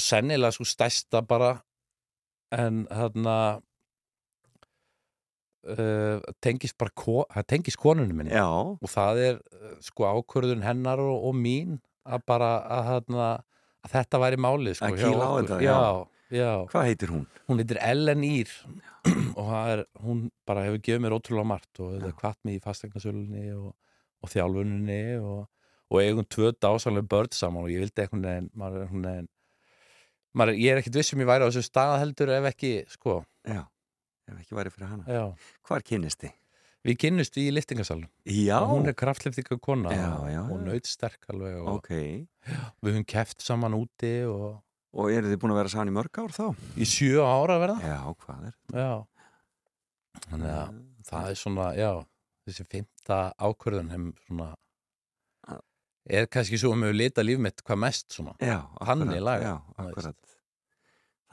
sennilega svo stærsta bara en þarna uh, tengist bara ko, það tengist konunum minni Já, og það er sko ákvörðun hennar og, og mín að bara að, þarna, að þetta væri málið sko, Að kýla á þetta, já. já. Hvað heitir hún? hún heitir Ellen Ír og er, hún bara hefur gefið mér ótrúlega margt og þetta er kvart mig í fastegnasölunni og, og þjálfuninni og, og eigum tvö dásanlega börn saman og ég vildi einhvern veginn maður, er ég er ekkit viss um ég væri á þessu stað heldur ef ekki, sko, Já, ef ekki væri fyrir hana. Já. Hvar kynnist þið? við kynnust í liftingasalum Já, og hún er kraftliftinga kona Já, já, og já. naut sterk alveg og ok. við höfum keft saman úti og Og eru þið búin að vera saman í mörg ár þá? í sjö ára verða. Já, hvað er? já. Þannig að það er svona, já þessi fymta ákvörðun hefum svona Já. er kannski svo um að lita líf mitt hvað mest svona. Já, Þannig akkurat, lagað, Já, þú veist. akkurat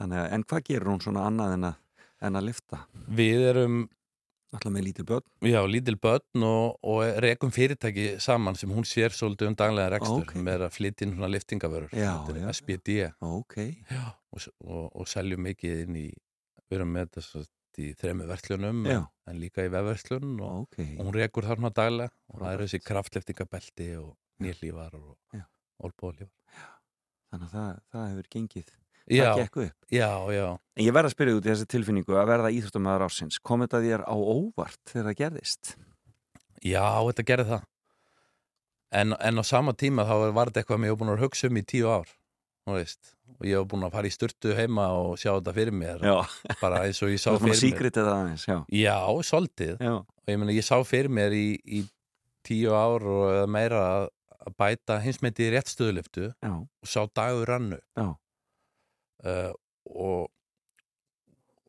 Þannig að, en hvað gerur hún svona annað en að, en að lifta? við erum alltaf með lítið börn Já, lítil börn og, og rekum fyrirtæki saman sem hún sér svolítið um daglega rekstur Ok. með að flytja inn svona liftingavörur. SBD ok, já, og, og, og seljum mikið inn í við erum með þetta svo í þremu verslunum Já. en líka í vefverslun og, ok og hún rekur þarna daglega og það eru þessi kraftliftingabelti og nýllífar og Já. olbóðlífar þannig að það, það hefur gengið Já, það gekk upp. já, já. En ég verð að spyrja út í þessi tilfinningu að verða íþróttumæður ásins kom þetta þér á óvart þegar það gerðist? Já, þetta gerði það. En, en á sama tíma þá var þetta eitthvað var búin að hugsa um í tíu ár og ég var búin að fara í sturtu heima og sjá þetta fyrir mér. Bara eins og ég sá fyrir mér. aðeins já, Já, svolítið og ég meina ég sá fyrir mér í, í tíu ár og meira að, bæta hinsmeti í réttstöðuliftu og sá dagur rannu Já. Uh, og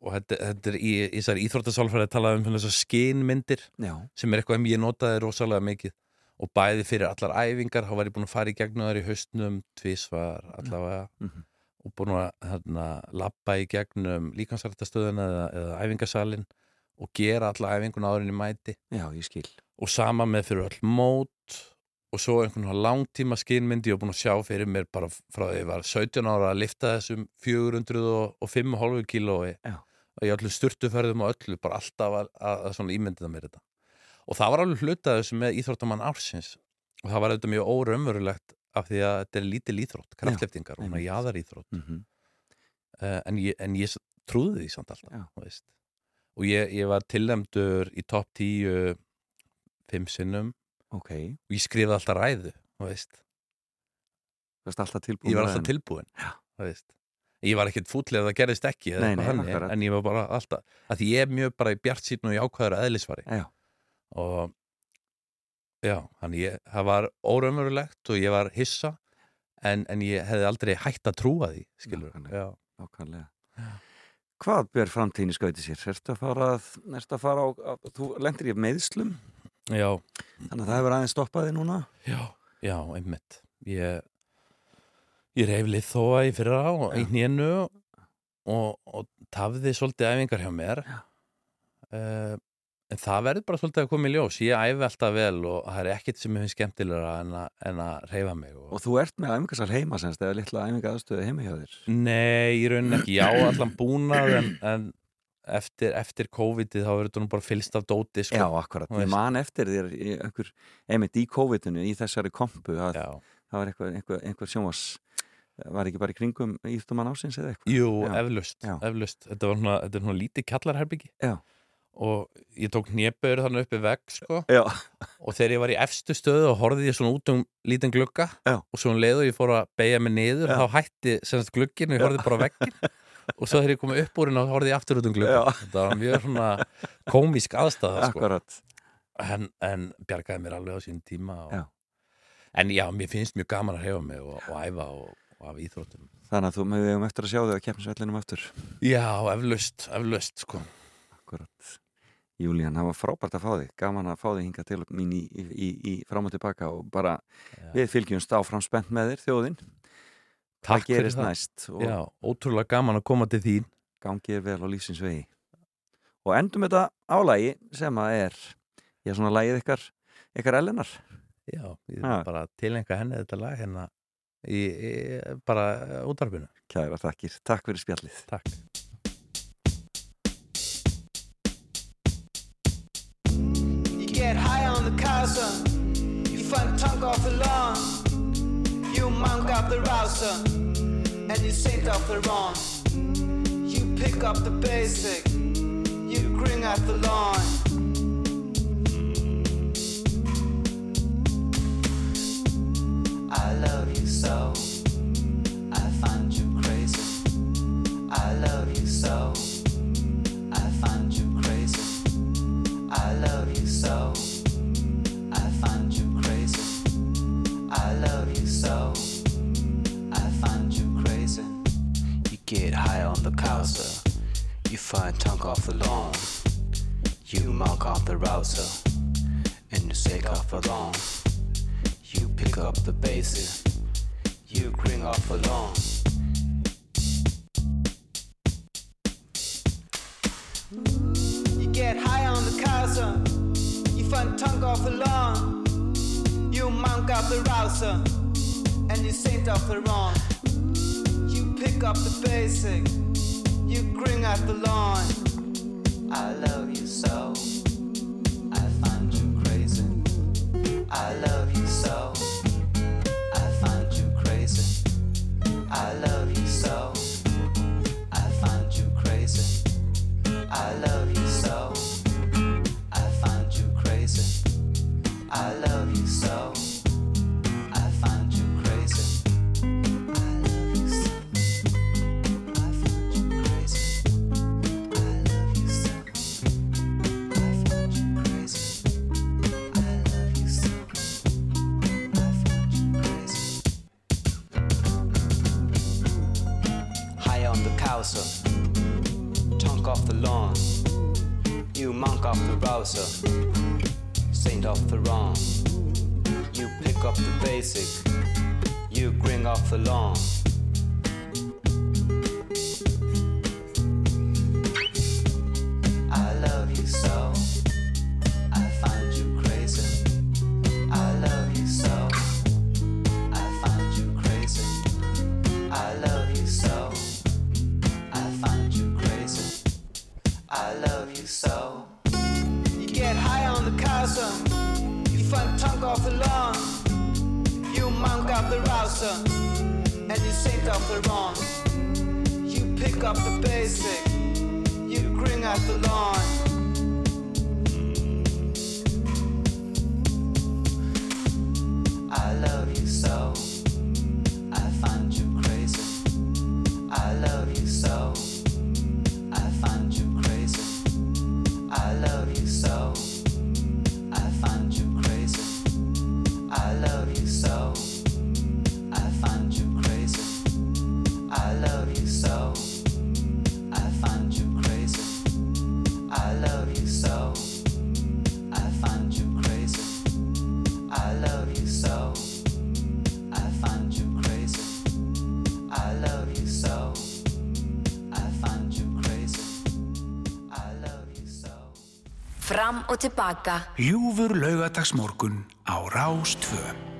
og þetta, þetta er í, í þessari íþróttasálfræði talað um þessar skinmyndir já, sem er eitthvað sem ég notaði rosalega mikið. Og bæði fyrir allar æfingar þá var ég búin að fara í gegnum þær í haustnum tvísvar allavega. Mhm. og búin að hérna, lappa í gegnum líkansrættastöðuna eða, eða æfingasalinn og gera alla æfinguna árinni mæti. Já, og sama með fyrir öll mót og svo einhvern veginn langtíma skinmyndi ég var búin að sjá fyrir mér bara frá því ég var 17 ára að lifta þessum 405,5 kílói og ég öllu sturtuferðum og öllu bara alltaf að, að, að svona ímyndið mér þetta. Og það var alveg hlutað þessu með íþróttamann ársins. Og það var auðvitað mjög óraumverulegt af því að þetta er lítil íþrótt, kraftleftingar og jaðar íþrótt mm -hmm. uh, en, ég, en ég trúði því samt alltaf og ég, ég var tilnæmdur í topp 10 fimm sinnum ok, og ég skrifaði alltaf ræðu alltaf tilbúin ég var alltaf tilbúin ég var ekkert fútlega að það gerðist ekki Nei, nei, akkurat. en ég var bara alltaf að ég er mjög bara í bjart sín og í ákvæður eðlisvari já, og já, ég, það var óraumverulegt og ég var hissa en, en ég hefði aldrei hægt að trúa því skilur Nákvæmlega. hvað ber framtíðin í skauti sér? Ertu að fara, að, ertu að fara á, á, þú lendir í meðslum já, þannig að það hefur aðeins stoppað þig núna. Já, já, einmitt. Ég ég reyf lið þóa í fyrra og Já. í hnénu og, og tafði svolítið æfingar hjá mér. Uh, en það verður bara svolítið að koma í ljós. Ég æfi alltaf vel og það er ekkert sem ég finnst skemmtilegra en, a, en að reyfa mig og, og þú ert með æfingasal heima semst eða litla æfinga aðstöðu heima hjá þér? Nei, í rauninni ekki, já, allan búnað en, en eftir, eftir COVID-ið þá verður þetta nú bara fylst af dóti sko. já, akkurat, Þú ég man eftir þér einhver, einmitt í COVID-inu í þessari kompu að já. það var einhver, einhver, einhver sjónvars var ekki bara í kringum íþjóttumann ásins eða eitthvað? Jú, eflaust, eflaust. Þetta var svona, þetta er svona lítið kjallarherbyggi Já. og ég tók néböður þannig uppi vegg sko. já, og þegar ég var í efstu stöðu og horfði ég svona út um lítinn glugga. Og svo um leið og ég fór að beigja mig niður þá hætti semst glugginn og ég horfði bara á veggin og svo þegar ég kom upp úr hérna þá horfði ég aftur út um Já. þetta var mjög svona komísk aðstæða sko. en, en bjargaði mér alveg á sín tíma og, Já. en já, mér finnst mjög gaman að hefa mig og, og æfa og, og af íþróttum þannig að þú með við um eftir að sjá þig að keppnisvellinum eftir já, eflaust, eflaust sko. akkurat Júlían, það var frábært að fá þig gaman að fá þig hinga til mín í, í, í, í fram og tilbaka og bara Já. við fylgjumst áfram spennt með þér þjóðin Takk fyrir gerist það. næst? Og já, ótrúlega gaman að koma til þín. Gangið er vel á lífsins vegi. Og endum þetta álægi sem að er já svona lægið ykkar ykkar ellenar já, ég Ha. bara tilenga henni þetta lag hérna í, í bara útvarpinu. Kæra þakkir, takk fyrir spjallið. Takk. You get high on the casa, you find tongue off the lawn, you monk up the rouser, and you sink off the wrong. You pick up the basic, you grin at the lawn. I love you so, You find tongue off the lawn. You mark off the rouser. And you shake off the lawn. You pick up the bases. You cring off the lawn. You get high on the casa. You find tongue off the lawn. You mark off the rouser. And you saint off the wrong. You pick up the basic. You cring the lawn. I love you so. I find you crazy. I love tilbaka. Ljúfur laugadagsmorgun á Rástföðum.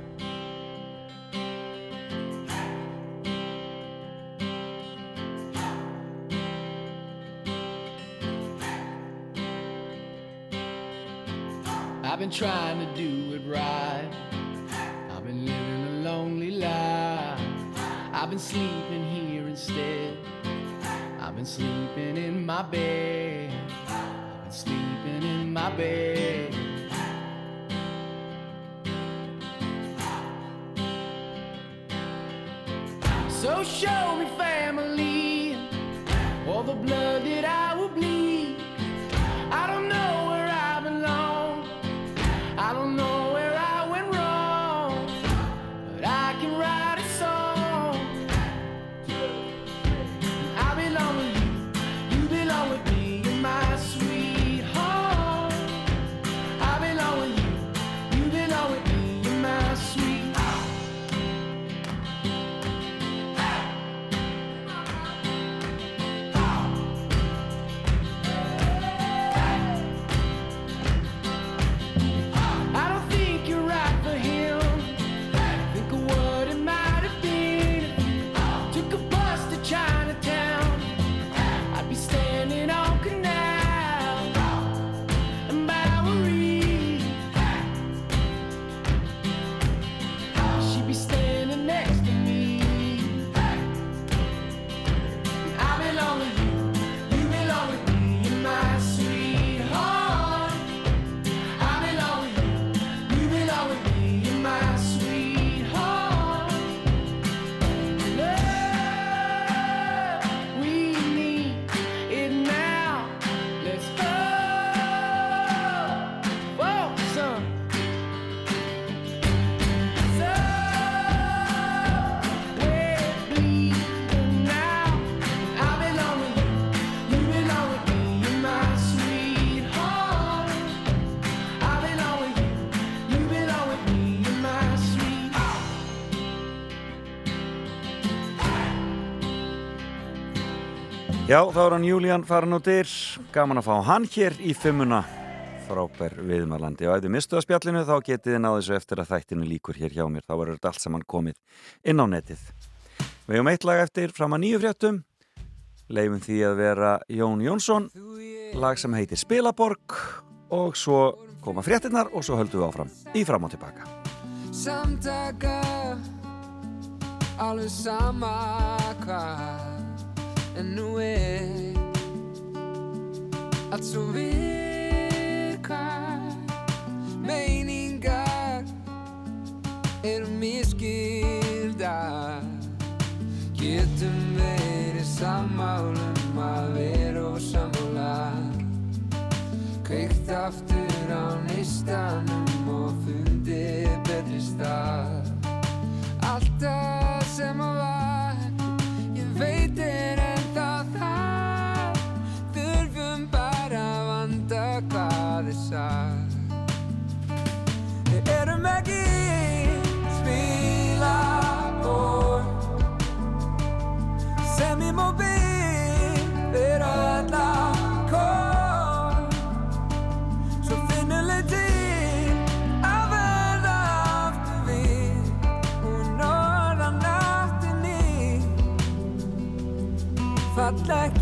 trying to do show me family all the blood that I will bleed. I don't know where I belong. I don't know where I went wrong. But I can write a song. I belong with you. You belong with me. Já, þá er hann Julian farin út ír gaman að fá hann hér í fimmuna. Frábær viðmarlandi og ef þið mistuða spjallinu þá getið þið náðu þessu eftir að þættinu líkur hér hjá mér, þá verður þetta allt saman komið inn á netið. Við hefum eitt lag eftir fram að nýju fréttum. Leifum því að vera Jón Jónsson. Lag sem heitir Spilaborg. Og svo koma fréttinnar og svo höldum við áfram í fram og tilbaka. Samtaka Alveg sama hvað en nú er allt svo virkar meiningar eru miskildar getum verið sammálum að vera og sammála kveikt aftur á neistanum og fundið betri stað Alltaf sem að var like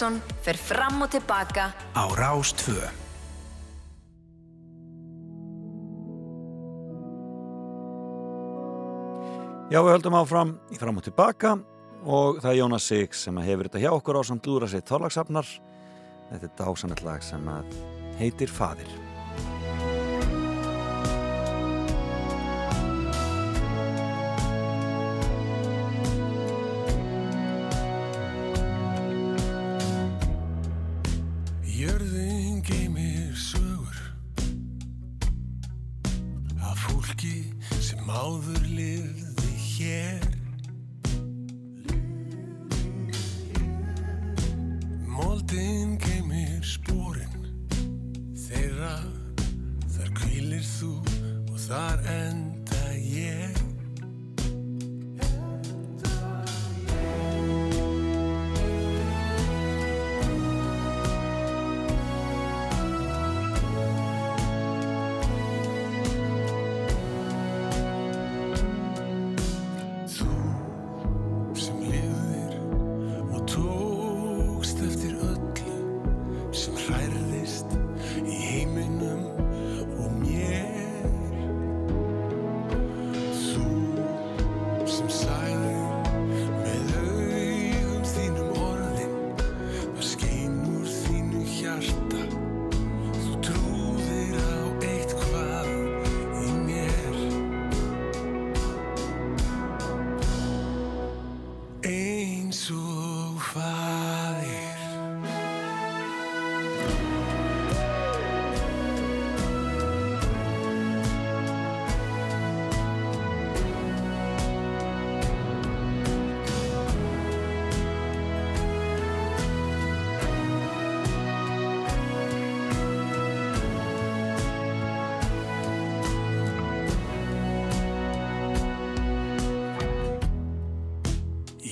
Bergsson fer fram og tilbaka á Rás 2. Já, við höldum áfram í fram og tilbaka og það er Jónas Sig sem hefur þetta hjá okkur á samt lúra sitt þorlagsafnar. Þetta er dásanett lag sem heitir Fadir.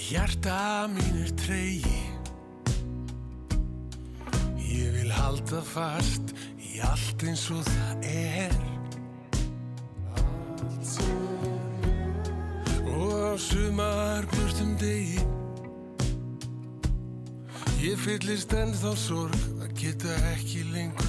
Hjarta mín er tregi. Ég vil halda fast í allt eins og það er. Og á sumar burtum degi. Ég fyllist ennþá sorg að geta ekki lengur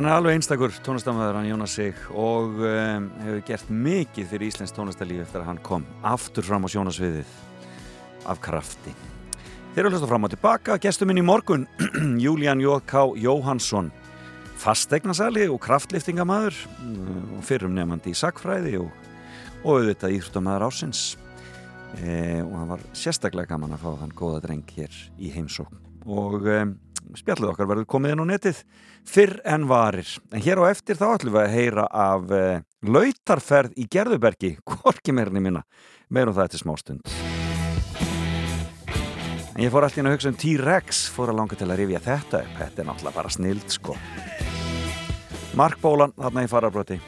hann er alveg einstakur tónlistamöður, hann Jónas Sig og um, hefur gert mikið fyrir Íslands tónlistalíf eftir að hann kom aftur fram á sjónasviðið af krafti. Þeir eru hlusta fram og tilbaka, gestur minn í morgun, Júlían J.K. Jóhansson, fastegnasali og kraftliftingamæður og fyrrum nefandi í sakfræði og, og auðvitað íþróttamæður ásins. E, og hann var sérstaklega gaman að fá þann góða dreng hér í heimsókn. Og e, spjallið okkar verður komið inn á netið fyrr en varir. En hér á eftir þá ætlum við að heyra af e, lautarferð í Gerðubergi, hvorki meirinni minna, meirum það eftir smástund. En ég fór alltaf inn að hugsa um T-Rex, fór að langa til að rifja þetta upp. Þetta er náttúrulega bara snild, sko. Mark Bólan, þarna í farabroti.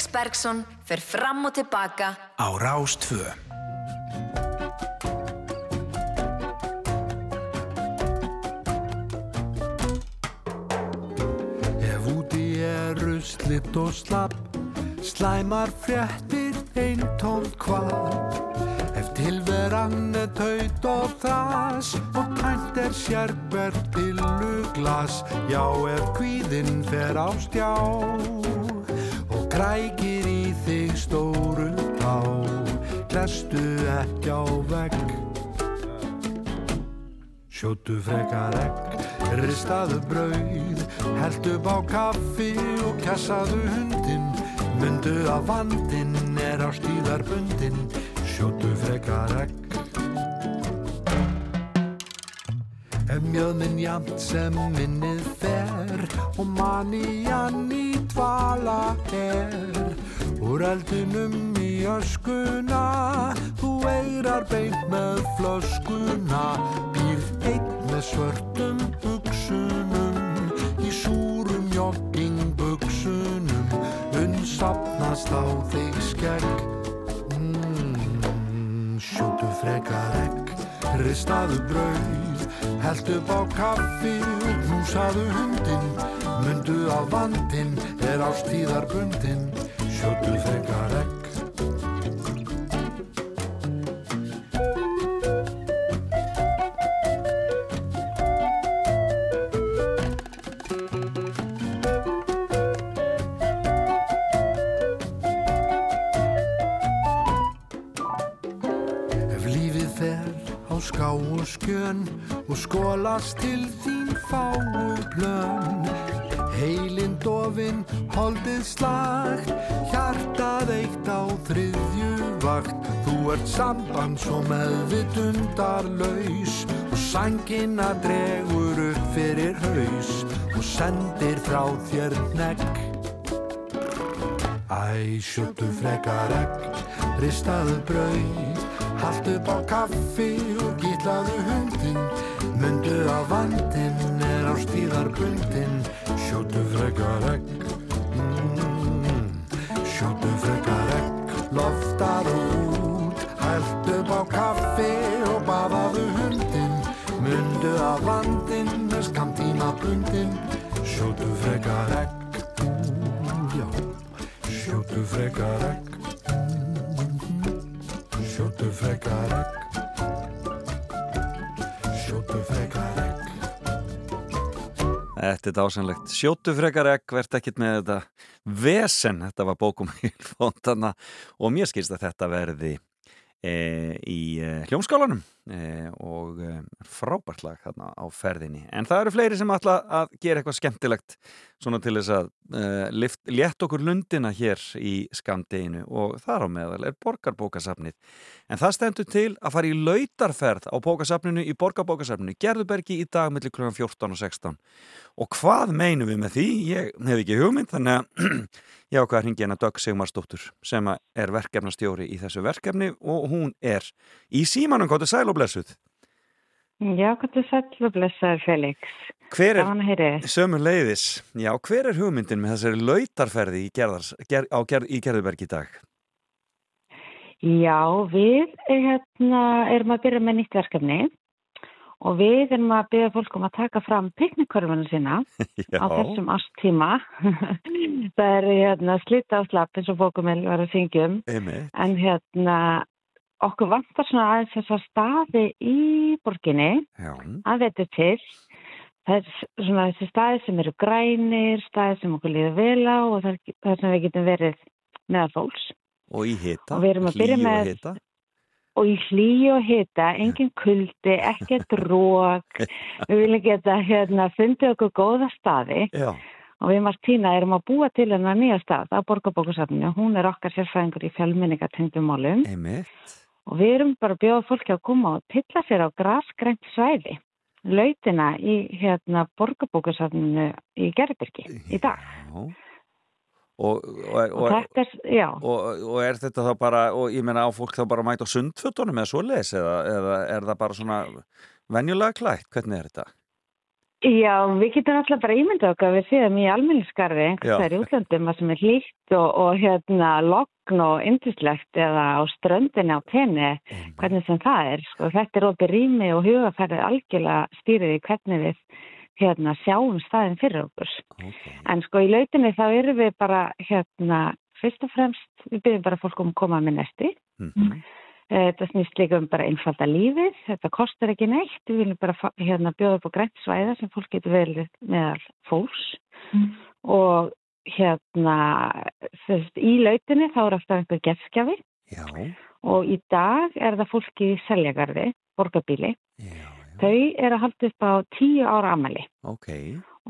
Felix Bergsson fer fram og tilbaka á Rás 2. Ef úti er ruslitt og slapp Slæmar fréttir einn tómt hvað Ef tilveran er taut og þas Og tænt er sérber pilluglas Já, ef kvíðinn fer á stjá krækir í þig stóru tá Klestu ekki á vegg Sjóttu frekar egg, ristaðu brauð, heldu bá kaffi og kjassaðu hundin. Mundu að vandinn er á stíðarbundin, sjóttu frekar egg. Ef mjöðminn jamt sem minnið fer og manían í dvala er Úr eldinum í öskuna, þú eirar beint með flöskuna Býrð einn með svörtum buksunum, í súrum joggingbuxunum Unnsapnast á þig skegg. Mm, Sjótu frekar egg, ristaðu brauð Held upp á kaffi og knúsaðu hundin Mundu að vandinn er á stíðarbundin Sjótu frekar egg samband svo meðvitundarlaus. Og sængina dregur upp fyrir haus og sendir frá þér negg Æ, sjóttu frekar egg, ristaðu brauð, haltu upp á kaffi og gítlaðu hundin, mundu að vandinn er á stíðarbundin, sjóttu frekar egg, bundin, sjóttu frekar egg, já. Sjóttu frekar egg Sjóttu frekar egg Sjóttu frekar egg Þetta er dásanlegt. Sjóttu frekar egg, verðt ekkit með þetta vesen. Þetta var bókum í fóntana og mér skilst að þetta verði í e, hljómskálanum e, og e, frábært lag þarna á ferðinni. En það eru fleiri sem ætla að gera eitthvað skemmtilegt svona til þess að e, lift, létt okkur lundina hér í skamdeginu og þar á meðal er borgarbókasafnið. En það stendur til að fara í lautarferð á bókasafninu í borgarbókasafninu Gerðubergi í dag mellir kl. 14 og 16. Og hvað meinum við með því? Ég hef ekki hugmynd, þannig að ég ákvað að hringi hérna Dögg Sigmarsdóttur sem er verkefnastjóri í þessu verkefni og hún er í símanum kóttu sæl og blessuð. Já, hvað þú sæll og blessaður Felix. Hver er, þér. sömu leiðis, já, hver er hugmyndin með þessari lautarferði í, gerðars, ger, á, ger, í Gerðubergi í dag? Já, við eh, hérna, erum að byrja með nýtt verkefni og við erum að byrja fólk um að taka fram piknikkörfuna sína Já. á þessum ástíma. Það er hérna, slita á slapp eins og fókumil var að um. Einmitt. En hérna, okkur vantar svona aðeins þessar staði í borginni Já. að þetta til. Það er svona þessi staði sem eru grænir, staði sem okkur líður vel á og það er sem við getum verið meðal fólks. Og í hita, að hlýju og hita. Og í hlýju og hita, engin kuldi, ekkert rók. við viljum geta hérna, fundið okkur góða staði Já. og við Martína erum að búa til hennar nýja stað á Borgarbókusafninu. Hún er okkar sérfræðingur í fjölmenningatengdum málum Einmitt. og við erum bara að bjóða fólki að koma og tilla sér á grasgrænt svæði. Lautina í hérna Borgarbókusafninu í Gerðbyrgi í dag. Já. Og, og, Og er, og, og er þetta þá bara, og ég meina á fólk þá bara mæta á sundfötunum eða svoleiðis eða, eða er það bara svona venjulega klætt, hvernig er þetta? Já, við getum alltaf bara ímyndað okkar við séum í almenniskarfi Já. einhvers vegar í útlöndum að sem er hlýtt og, og hérna logn og yndislegt eða á ströndinni á tenni, hvernig sem það er. Sko. Þetta er opið rými og hugafærið algjörlega stýrið í hvernig við hérna, sjáum staðin fyrir okkur. En sko í lautinni þá erum við bara hérna, fyrst og fremst, við byrjum bara fólk um að koma með nesti. Mhm. Eh, Þetta snýst líka um bara einfalda lífið, þetta kostar ekki neitt, við viljum bara hérna, bjóða upp á grænt svæða sem fólk getur verið meðal fólks. Og hérna þess, í lautinni þá er alltaf einhver Já, og í dag er það fólki í seljagarði, borgarbíli, þau eru að halda upp á tíu ára amali ok.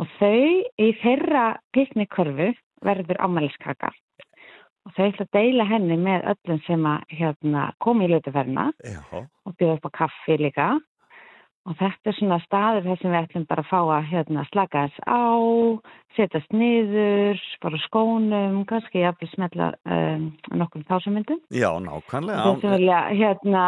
og þau í þeirra piknikörfu verður amaliskaka og þau ætla að deila henni með öllum sem að hérna, komi í lautaferna Já. og bjóða upp á kaffi líka og þetta er svona staður þar sem við ætlum bara að fá að hérna, slaka þess á, setjast niður, bara á skónum, kannski jafnvel smetla um, nokkrum tásamyndum. Já, nákvæmlega. Þau sem vilja hérna...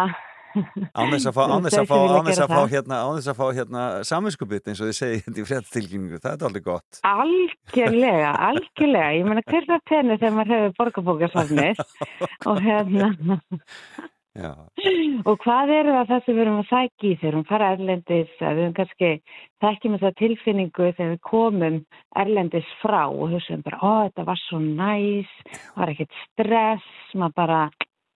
Án þess að fá, án þess þau að fá, sem vilja án þess gera að fá það. hérna, án þess að fá hérna saminskupið eins og þið segið hérna í fréttatilkynningu, það er alveg gott. Algjörlega, algjörlega. Ég meina hver það tenni þegar maður hefur borgarbókarsafnið og hérna... Já. Og hvað er það það sem við erum að sækja í þegar við fara erlendis, að við erum kannski þekkjum þessa tilfinningu þegar við komum erlendis frá og hugsaum bara, ó þetta var svo næs, var ekkert stress, maður bara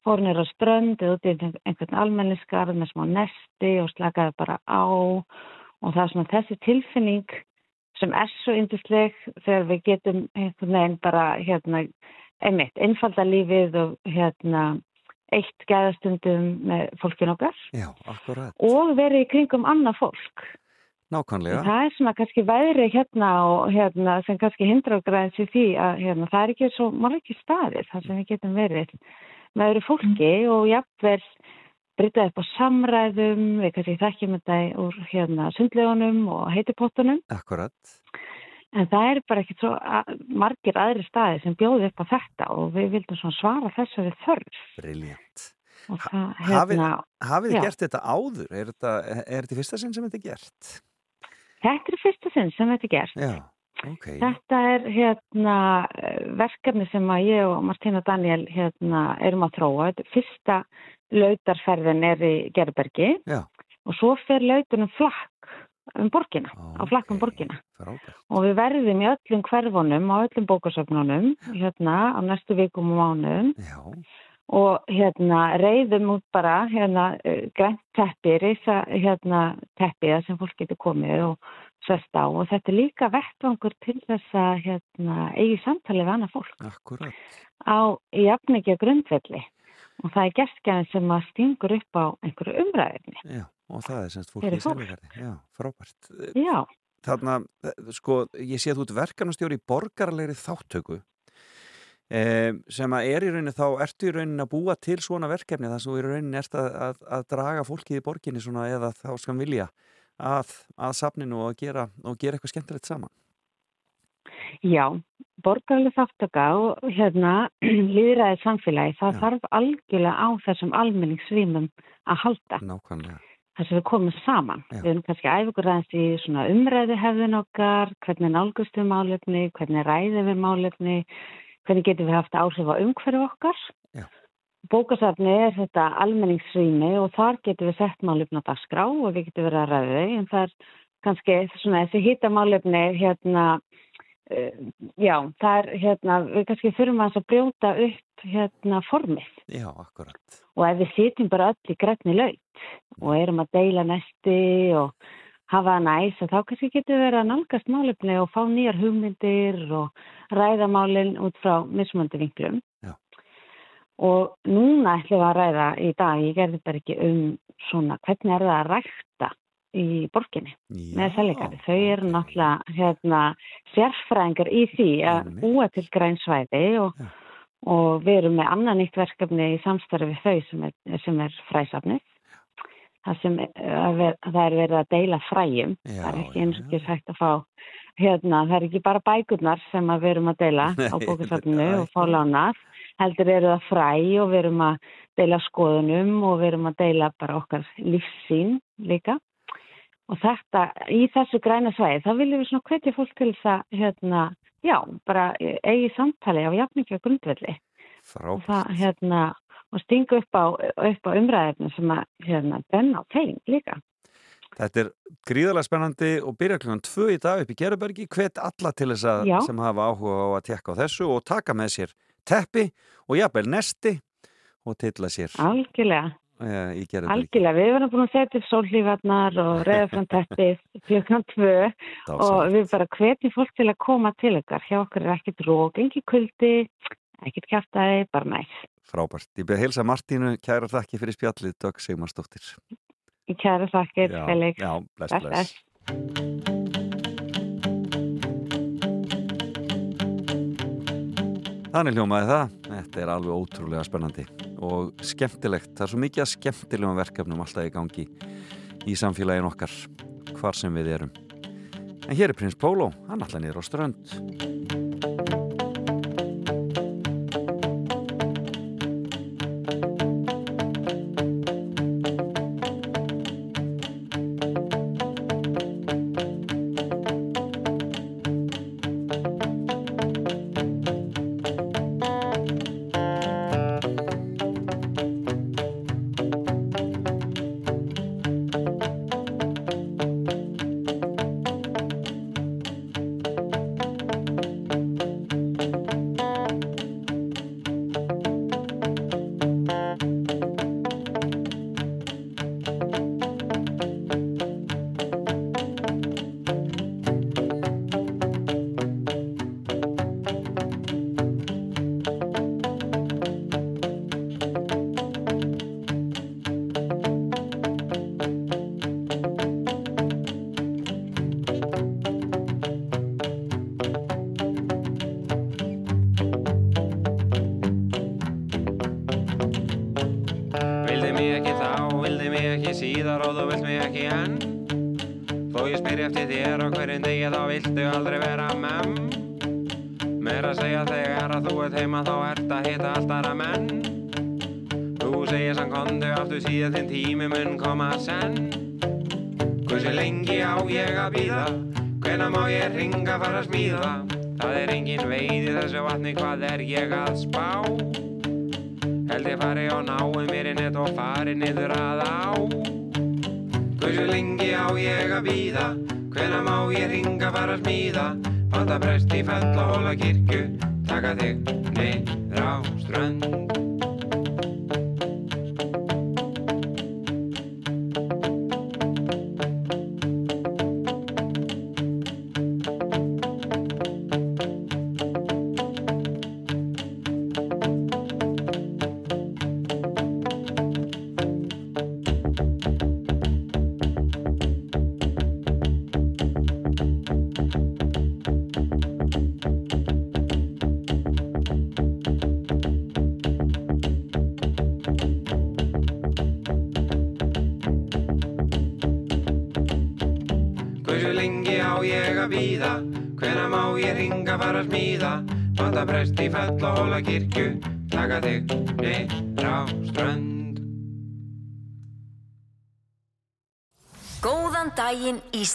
fór nýr á strönd eða út í einhvern almenniskarð með smá nesti og slakaði bara á og það er svona þessi tilfinning sem er svo yndisleg þegar við getum einhvern veginn bara hérna, einmitt, einfalda lífið og hérna eitt gæðastundum með fólkin okkar Já, og verið í kringum annað fólk. Nákvæmlega. Það er svona kannski veðri hérna og hérna sem kannski hindra okkur aðeins í því að hérna, það er ekki svo margir staðir þar sem við getum verið með öðru fólki og jafnvel brytað upp á samræðum, við kannski þekkjum þetta úr hérna sundlegunum og heitipottunum. Akkurat. En það er bara ekki svo margir aðri staði sem bjóði upp á þetta og við vildum svara þessari þörf. Það, Hafið, hérna, hafið þið gert þetta áður? Er þetta, er þetta fyrsta sinn sem þetta er gert? Þetta er fyrsta sinn sem þetta er gert. Já, ok. Þetta er hérna verkefni sem ég og Martina Daniel hérna erum að er Fyrsta lautarferðin er í Gerbergi Já. og svo fer lautunum flakk um borgina, á flakk um borgina. Frábært. Og við verðum í öllum hverfunum, á öllum bókasöfnunum, hérna á næstu vikum og mánuðum. Já. Og hérna reyðum út bara hérna grænt teppi, reysa hérna teppiða sem fólk getur komið og sest á. Og þetta er líka vettvangur til þess að hérna eigi samtalið við annað fólk Akkurat. á jafningja grundvelli. Og það er gestgæðin sem að stingur upp á einhverju umræðinni. Já, og það er semst fólki Fyrir í fólk. Seljagarði. Já, frábært. Já. Þarna, eh, sko, ég sé að þú ert verkanastjóri í borgarlegri þáttöku eh, sem að er í rauninni þá ertu í rauninni að búa til svona verkefni þar sem þú í rauninni ert að, að, að draga fólkið í borginni svona eða þá skam vilja að, að safninu og gera, og gera eitthvað skemmtilegt saman. Já, borgarlega þáttaka og hérna líðræðið samfélagi, það þarf algjörlega á þessum almenningsrýmum að halda. Nákvæmlega. Þess að við komum saman. Já. Við erum kannski æfugur aðeins í svona umræðu hefðin okkar, hvernig nálgust við málefni, hvernig ræðum við málefni, hvernig getum við haft áhrif á umhverju okkar. Já. Bókasafni er þetta almenningsrými og þar getum við sett málefni á dagskrá og við getum verið að ræða þau, en það er kannski svona þessi hýtamálefni hérna Uh, já, það er hérna, við kannski þurfum að brjóta upp hérna formið Já, og ef við sitjum bara öll í grænni laut og erum að deila nesti og hafa næs og þá kannski getur við verið að nálgast málefni og fá nýjar hugmyndir og ræða málinn út frá mismöndi vinklum. Já. Og núna ætlum við að ræða í dag, ég gerði bara ekki um svona hvernig er það að rækta í borginni með seljakari. Þau eru náttúrulega hérna, sérfræðingar í því að búa til grænsvæði og, og við erum með annan nýtt verkefni í samstarfi við þau sem er, sem er fræsafnið. Það, sem, ver, það er verið að deila fræjum. Já, það er ekki einskis hægt að fá, hérna, það er ekki bara bækurnar sem við erum að deila á bókasafninu og fá lánað. Heldur eru það fræ og við erum að deila skoðunum og við erum að deila bara okkar lífsín líka og þetta, í þessu græna svæði, þá viljum við svona hvetja fólk til þess að, hérna, já, bara eigi samtali á jafningja grundvelli og Frábært. það, hérna, og stinga upp á, upp á umræðinu sem að, hérna, benna á þeim líka. Þetta er gríðarlega spennandi og byrja klukkan tvö í dag upp í Gerðbergi hvet alla til þess að Já. sem hafa áhuga á að tekka á þessu og taka með sér teppi og jafnvel nesti og tilla sér Algjörlega, Gerðbergi. algjörlega. Við erum búin að setja upp sólhlífarnar og reyða fram teppið klukkan tvö og við bara hvetjum fólk til að koma til ykkar. Hjá okkur er ekkert rók, engi kuldi, ekkert kjaftaði, bara næs. Frábært. Ég beði heilsa Martínu, kæra þakki fyrir spjallið, Dögg Sigmarsdóttir. Kæra þakkir, Felix. já, bless, Bless, bless. Þannig hljómaði það. Þetta er alveg ótrúlega spennandi og skemmtilegt. Það er svo mikið að skemmtilegum verkefnum alltaf í gangi í samfélagin okkar, hvar sem við erum. En hér er prins Pólo, hann alltaf niður á strönd.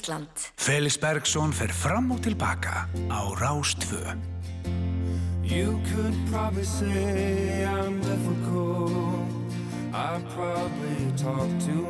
Ísland. Felix Bergsson fer fram og tilbaka á Rástvö. You could probably say I'm difficult. I probably talk too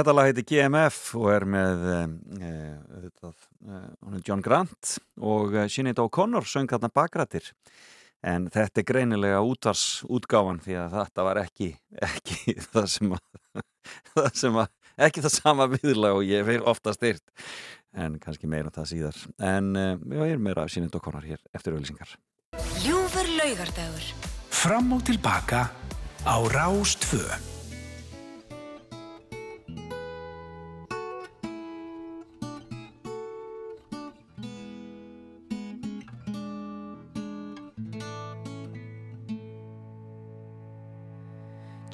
Þetta lag heiti GMF og er með e, e, John Grant og eh, Sinead O'Connor söng þarna bakrættir en þetta er greinilega útvars útgáfan því að þetta var ekki ekki það sem að, það sem að, ekki það sama viðlag og ég fyrir ofta styrt en kannski meira um það síðar. En e, já, ég er meira af Sinead O'Connor hér eftir auðvilsingar Ljúfur laugardagur. Fram og tilbaka á Rástföð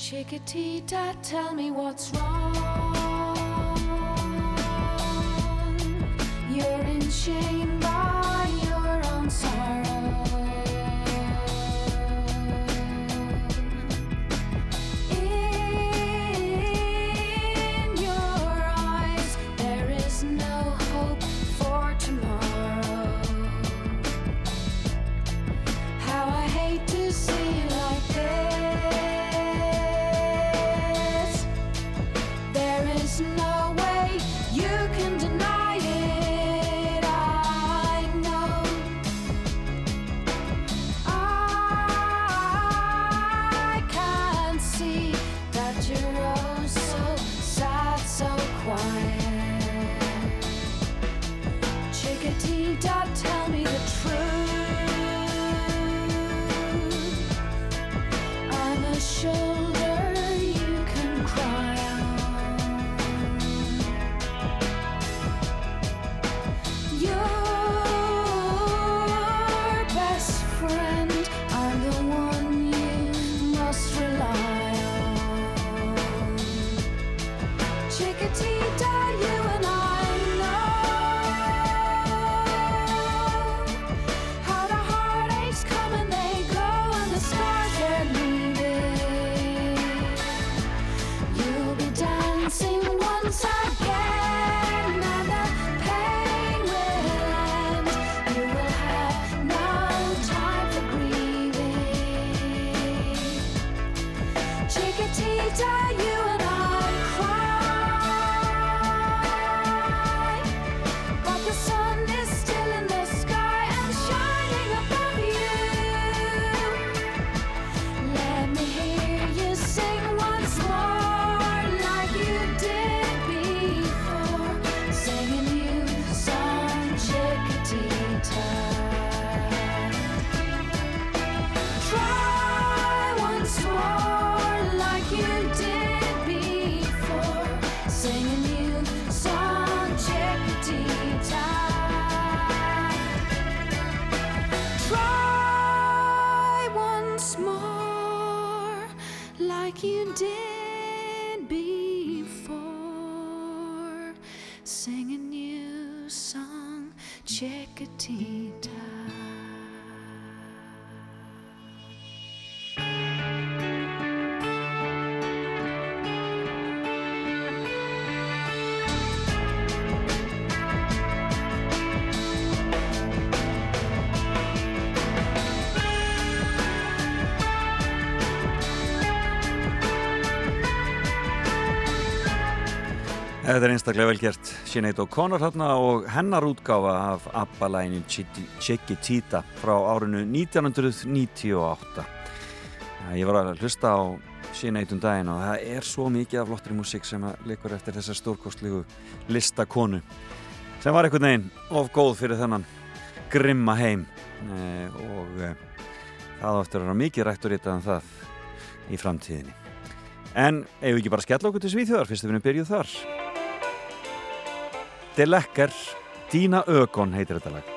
Chickadee, tell me what's wrong. You're in shame. Þetta er einstaklega vel gert Sinead O'Connor hérna og hennar útgáfa af ABBA-læginin Chiquitita frá árinu 1998. Ég var að hlusta á Sinead um daginn og það er svo mikið af flottri músík sem likur eftir þessa stórkostlegu listakonu sem var einhvern veginn of góð fyrir þennan grimma heim og eh, það áttur að vera mikið rætt og ritað um það í framtíðinni. En ef við ekki bara skella okkur til Svíþjóðar fyrst að við erum byrjuð þar. Det lekker Dina Ögon heitir þetta lag.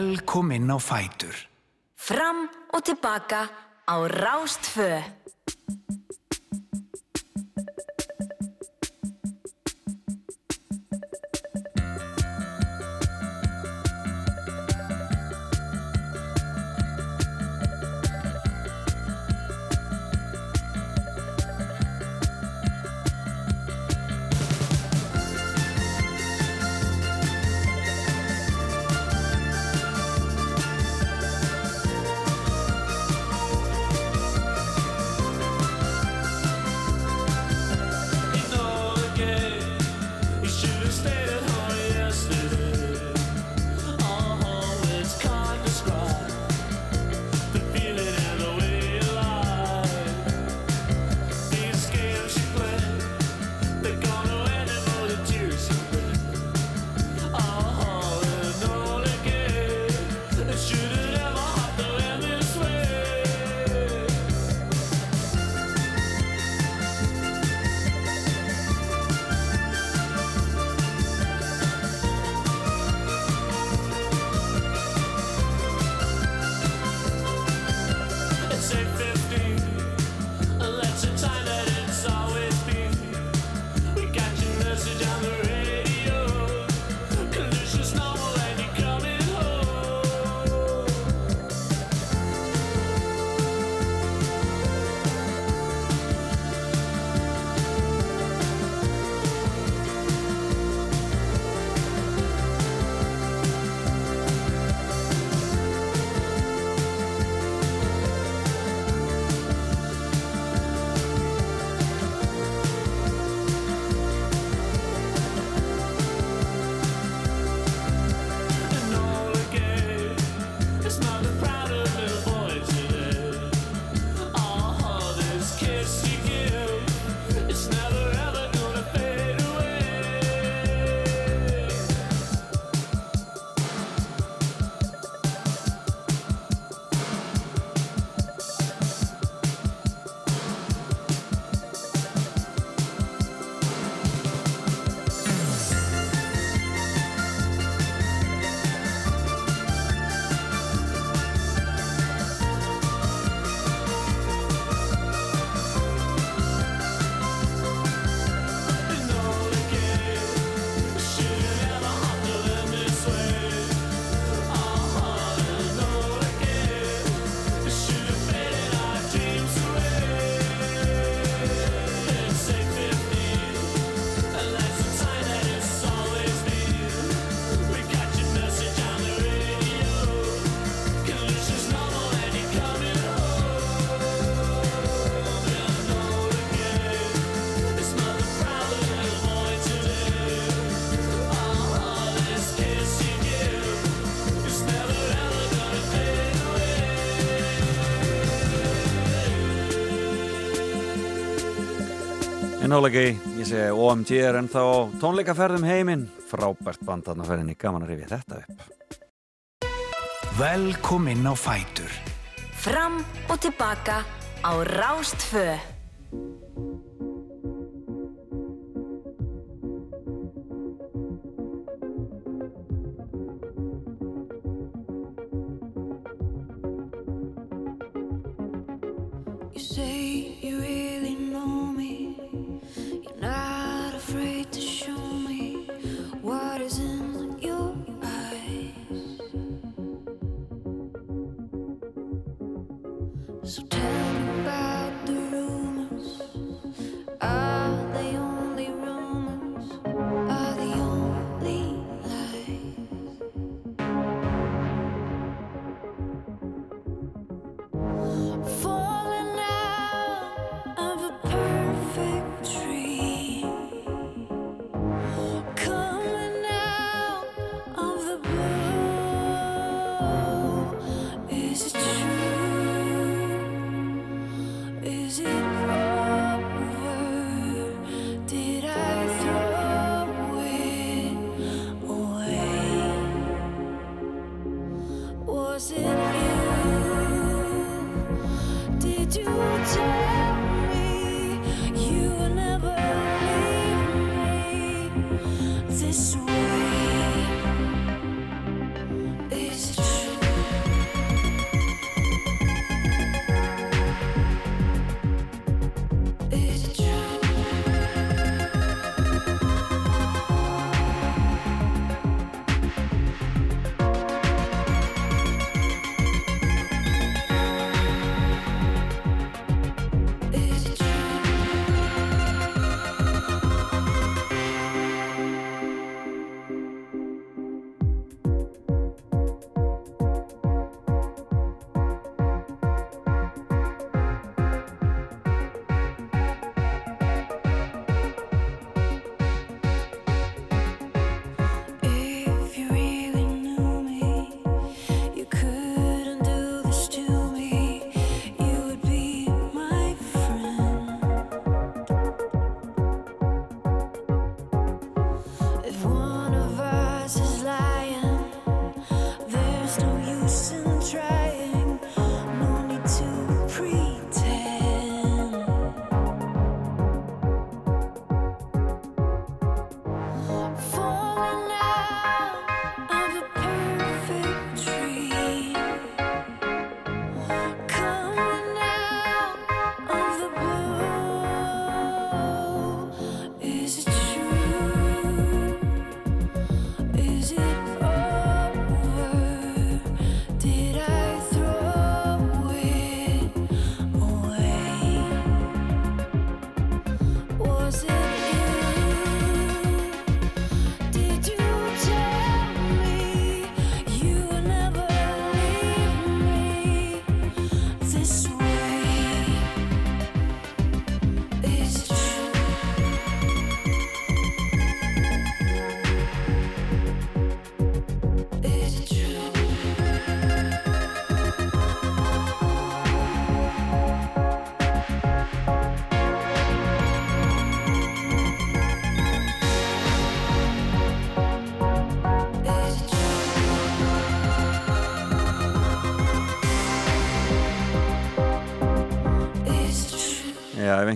velkominn á fætur. Fram og tilbaka á Rástföð. nálega í, ég segi OMG er ennþá tónleikaferðum heiminn. Frábært band aðna ferðinni, gaman að rifja þetta upp. Velkomin á Fætur. Fram og tilbaka á Rástföð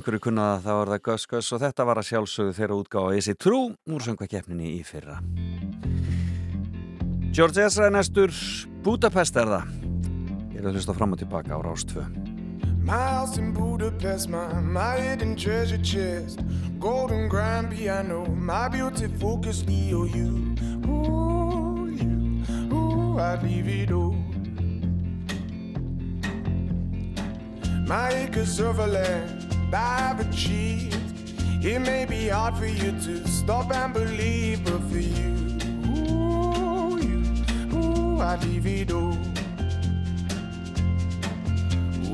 einhverju kunna það, þá var það Gus Gus og þetta var að sjálfsögðu þeirra útgáfa Is it true úr söngvakeppninni í fyrra. George Ezra næstur, Budapest er það. Ég er að hlusta fram og tilbaka á Rástvö. My house in Budapest, my, my hidden treasure chest, golden grand piano, my beauty focus EOU. Ooh, you, ooh, I'd leave it all. My acres of land I've achieved. It may be hard for you to stop and believe, but for you, ooh, you, ooh, I'd leave it all.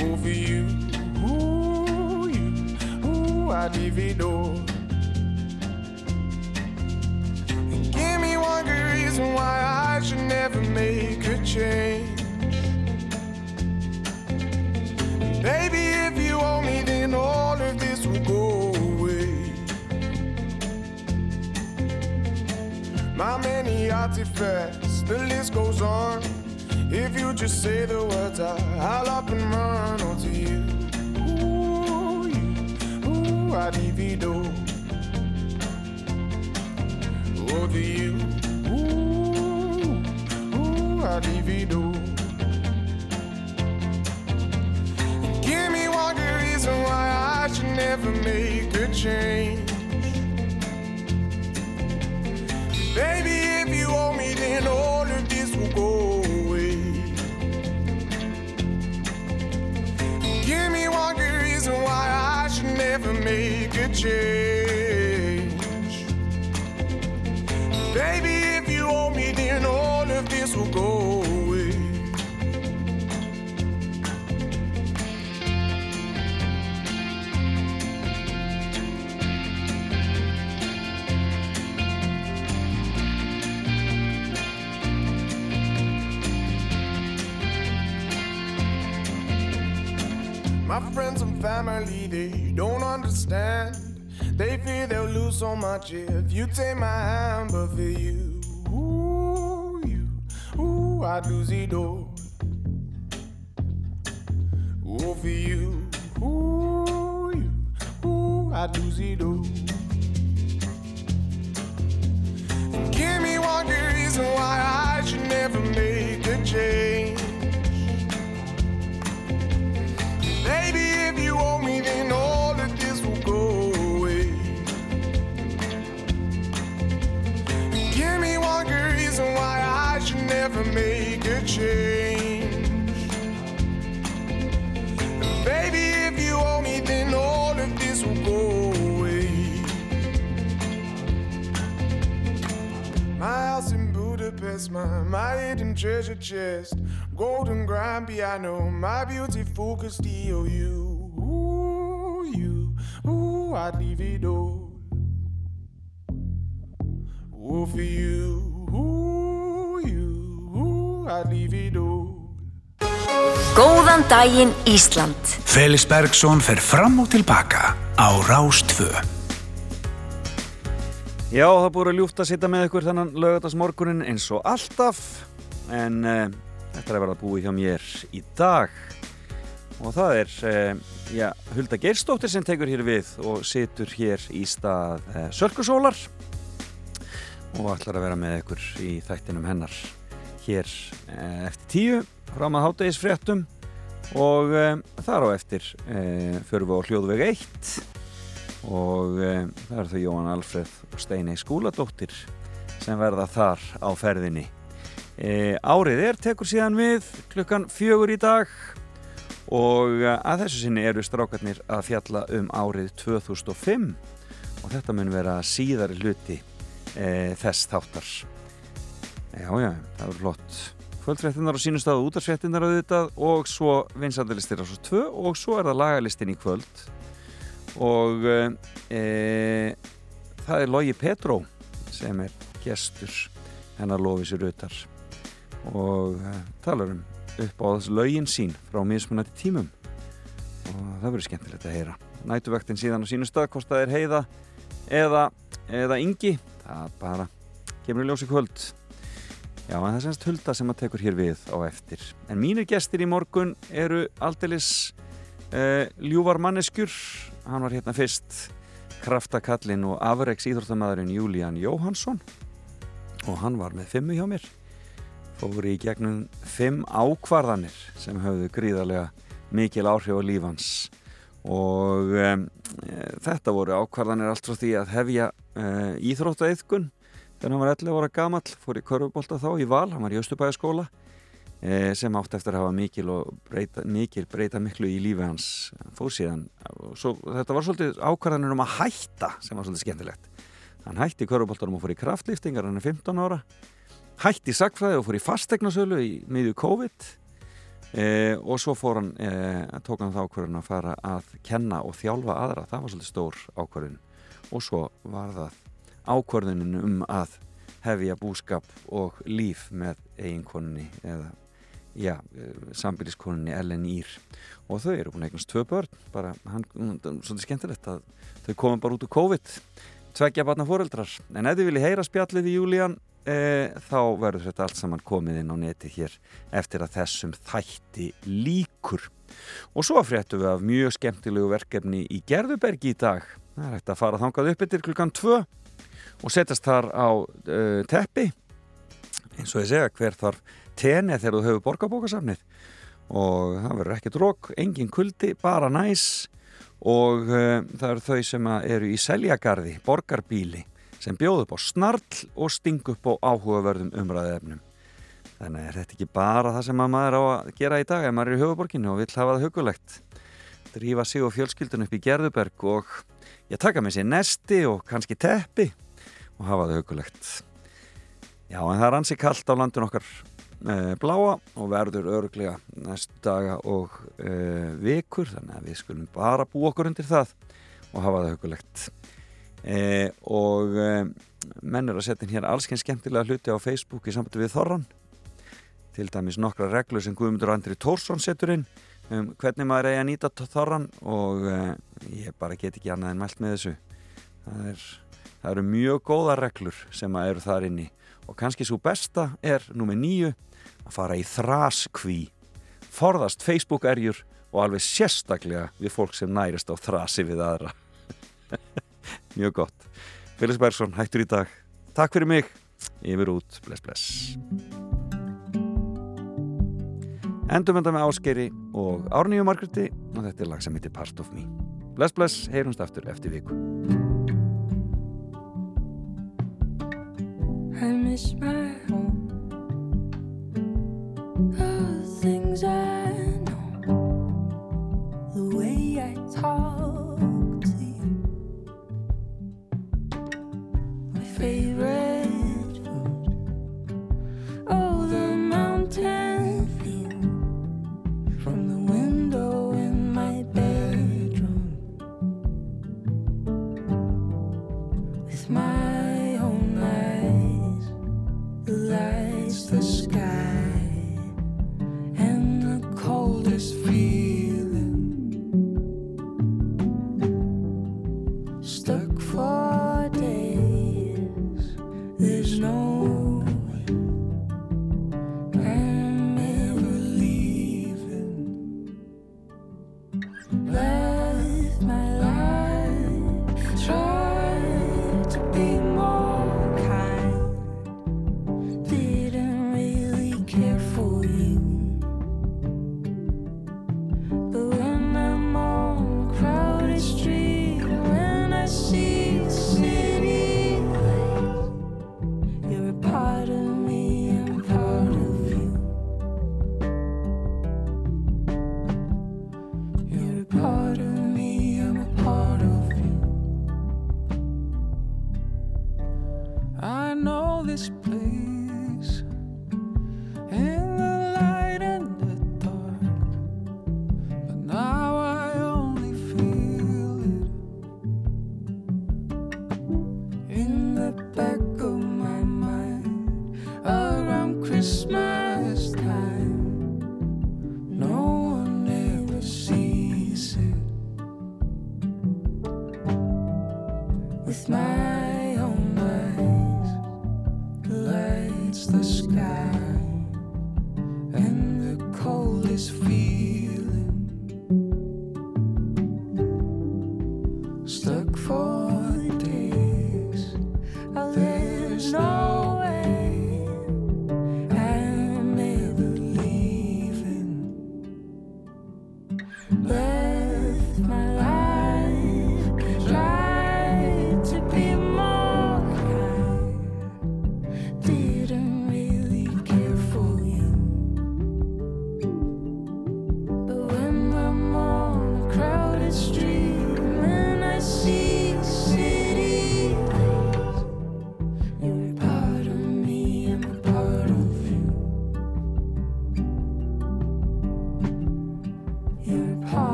Ooh, for you, ooh, you, ooh, I'd leave it all. And give me one good reason why I should never make a change. Baby, if you owe me, then all of this will go away. My many artifacts, the list goes on. If you just say the words, I, I'll up and run onto you. Ooh, you, ooh, I divido. Over you, ooh, ooh, I divido. Reason why I should never make a change. Baby, if you owe me, then all of this will go away. Give me one good reason why I should never make a change. Family, they don't understand. They fear they'll lose so much if you take my hand, but for you, ooh, you, ooh, I'd lose it all. Ooh, for you, ooh, you, ooh, I'd lose it all. Give me one good reason why I should never make a change. Make a change. Baby, if you owe me, then all of this will go away. My house in Budapest, my, my hidden treasure chest, golden grand piano, my beautiful Castillo, you, ooh, you, I'd leave it all. Ooh, for you, I'd leave it all. Góðan daginn Ísland Felix Bergsson fer fram og tilbaka á Rástvö. Já, það búið að ljúft að sitja með ykkur þennan lögadagsmorgunin eins og alltaf en uh, þetta er að verða búið hjá mér í dag og það er uh, já, Hulda Geirsdóttir sem tekur hér við og situr hér í stað uh, Sörkusólar og ætlar að vera með ykkur í þættinum hennar hér uh, eftir tíu fram að hátegisfréttum og uh, þar á eftir uh, förum við á hljóðveg 1 og það er þau Jóhann Alfreð og Steinei Skúladóttir sem verða þar á ferðinni. Árið er tekur síðan við klukkan fjögur í dag og að þessu sinni eru strákarnir að fjalla um árið 2005 og þetta mun vera síðari hluti e, þess þáttar já já, það verður flott. Kvöldfréttinnar á sínum stað útarsfréttinnar auðvitað og svo vinsandalistir á svo tvö og svo er það lagalistin í kvöld. Og e, það er Logi Petró sem er gestur. Hennar lofið sér utar. Og e, talar um upp á þessu lögin sín frá mismunandi tímum. Og það verður skemmtilegt að heyra. Nætuvektin síðan á sínu stað hvort það er heiða eða, eða yngi það bara kemur í ljósi kvöld já en það er semst hulda sem að tekur hér við á eftir. En mínir gestir í morgun eru aldeilis Uh, ljúvar manneskjur. Hann var hérna fyrst kraftakallin og afreiks íþróttamæðurinn Júlían Jóhansson og hann var með fimmu hjá mér. Fór í gegnum fimm ákvarðanir sem höfðu gríðarlega mikil áhrif á lífans og um, þetta voru ákvarðanir allt frá því að hefja uh, íþróttaeiðkun þegar hann var 11 ára gamall, fór í körfubólta þá í Val, hann var í Östubæðaskóla eh, sem átti eftir að hafa mikil og breyta, mikil breyta miklu í lífi hans. Fór síðan svo, þetta var svolítið ákvarðanir um að hætta sem var svolítið skemmtilegt. Hann hætti í körfubóltanum og fór í kraftliftingar hann er 15 ára. Hætti í sagfræði og fór í fastegnasölu í miðju COVID eh, og svo fór hann eh, tók hann þá ákvarðan að fara að kenna og þjálfa aðra, það var svolítið stór ákvarðin og svo var það ákvarðunin um að hefja búskap og líf með eiginkonunni eða já, sambýliskonunni Ellen Ír. Og þau eru búin eignast tvö börn bara, hann, svolítið skemmtilegt að þau komum bara út úr COVID. Tveggja barna fóreldrar en ef þið vilji heyra spjallið í Júlían e, þá verður þetta allt saman komið inn á neti hér eftir að þessum þætti líkur og svo fréttum við af mjög skemmtilegu verkefni í Gerðubergi í dag. Það er hægt að fara þangað upp yfir klukkan 2 og setjast þar á uh, teppi. Eins og ég segja hver þarf tenni þegar þú hefur borgarbókasafnið. Og það verður ekkert rók, engin kuldi, bara næs. Og uh, það eru þau sem eru í seljagarði, borgarbíli sem bjóð upp á snarl og sting upp á áhugaverðum umræðefnum þannig er þetta ekki bara það sem að maður á að gera í dag ef maður er í höfuborginu og vill hafa það hugulegt drífa sig og fjölskyldun upp í Gerðuberg og ég taka með sér nesti og kannski teppi og hafa það hugulegt já en það er ansi kallt á landin okkar e, bláa og verður öruglega næstu daga og e, vikur þannig að við skulum bara búa okkur undir það og hafa það hugulegt e, og e, menn er að setja hér allsken skemmtilega hluti á Facebook í sambandi við Þorran til dæmis nokkra reglur sem Guðmundur Andri Tórsson setur inn um hvernig maður eigi að nýta Þorran og ég bara get ekki annað en mælt með þessu. Það er Það eru mjög góða reglur sem eru þar inni. Og kannski svo besta er númið nýju að fara í þraskví. Forðast Facebook-erjur og alveg sérstaklega við fólk sem nærist á þrasi við aðra. Mjög gott. Félags Bergson, hættur í dag. Takk fyrir mig, yfir út. Bless bless. Endum enda með áskeri og Árníu Margretti og þetta er lag sem heitir Part of Me. Bless bless, heyrumst aftur eftir viku I miss my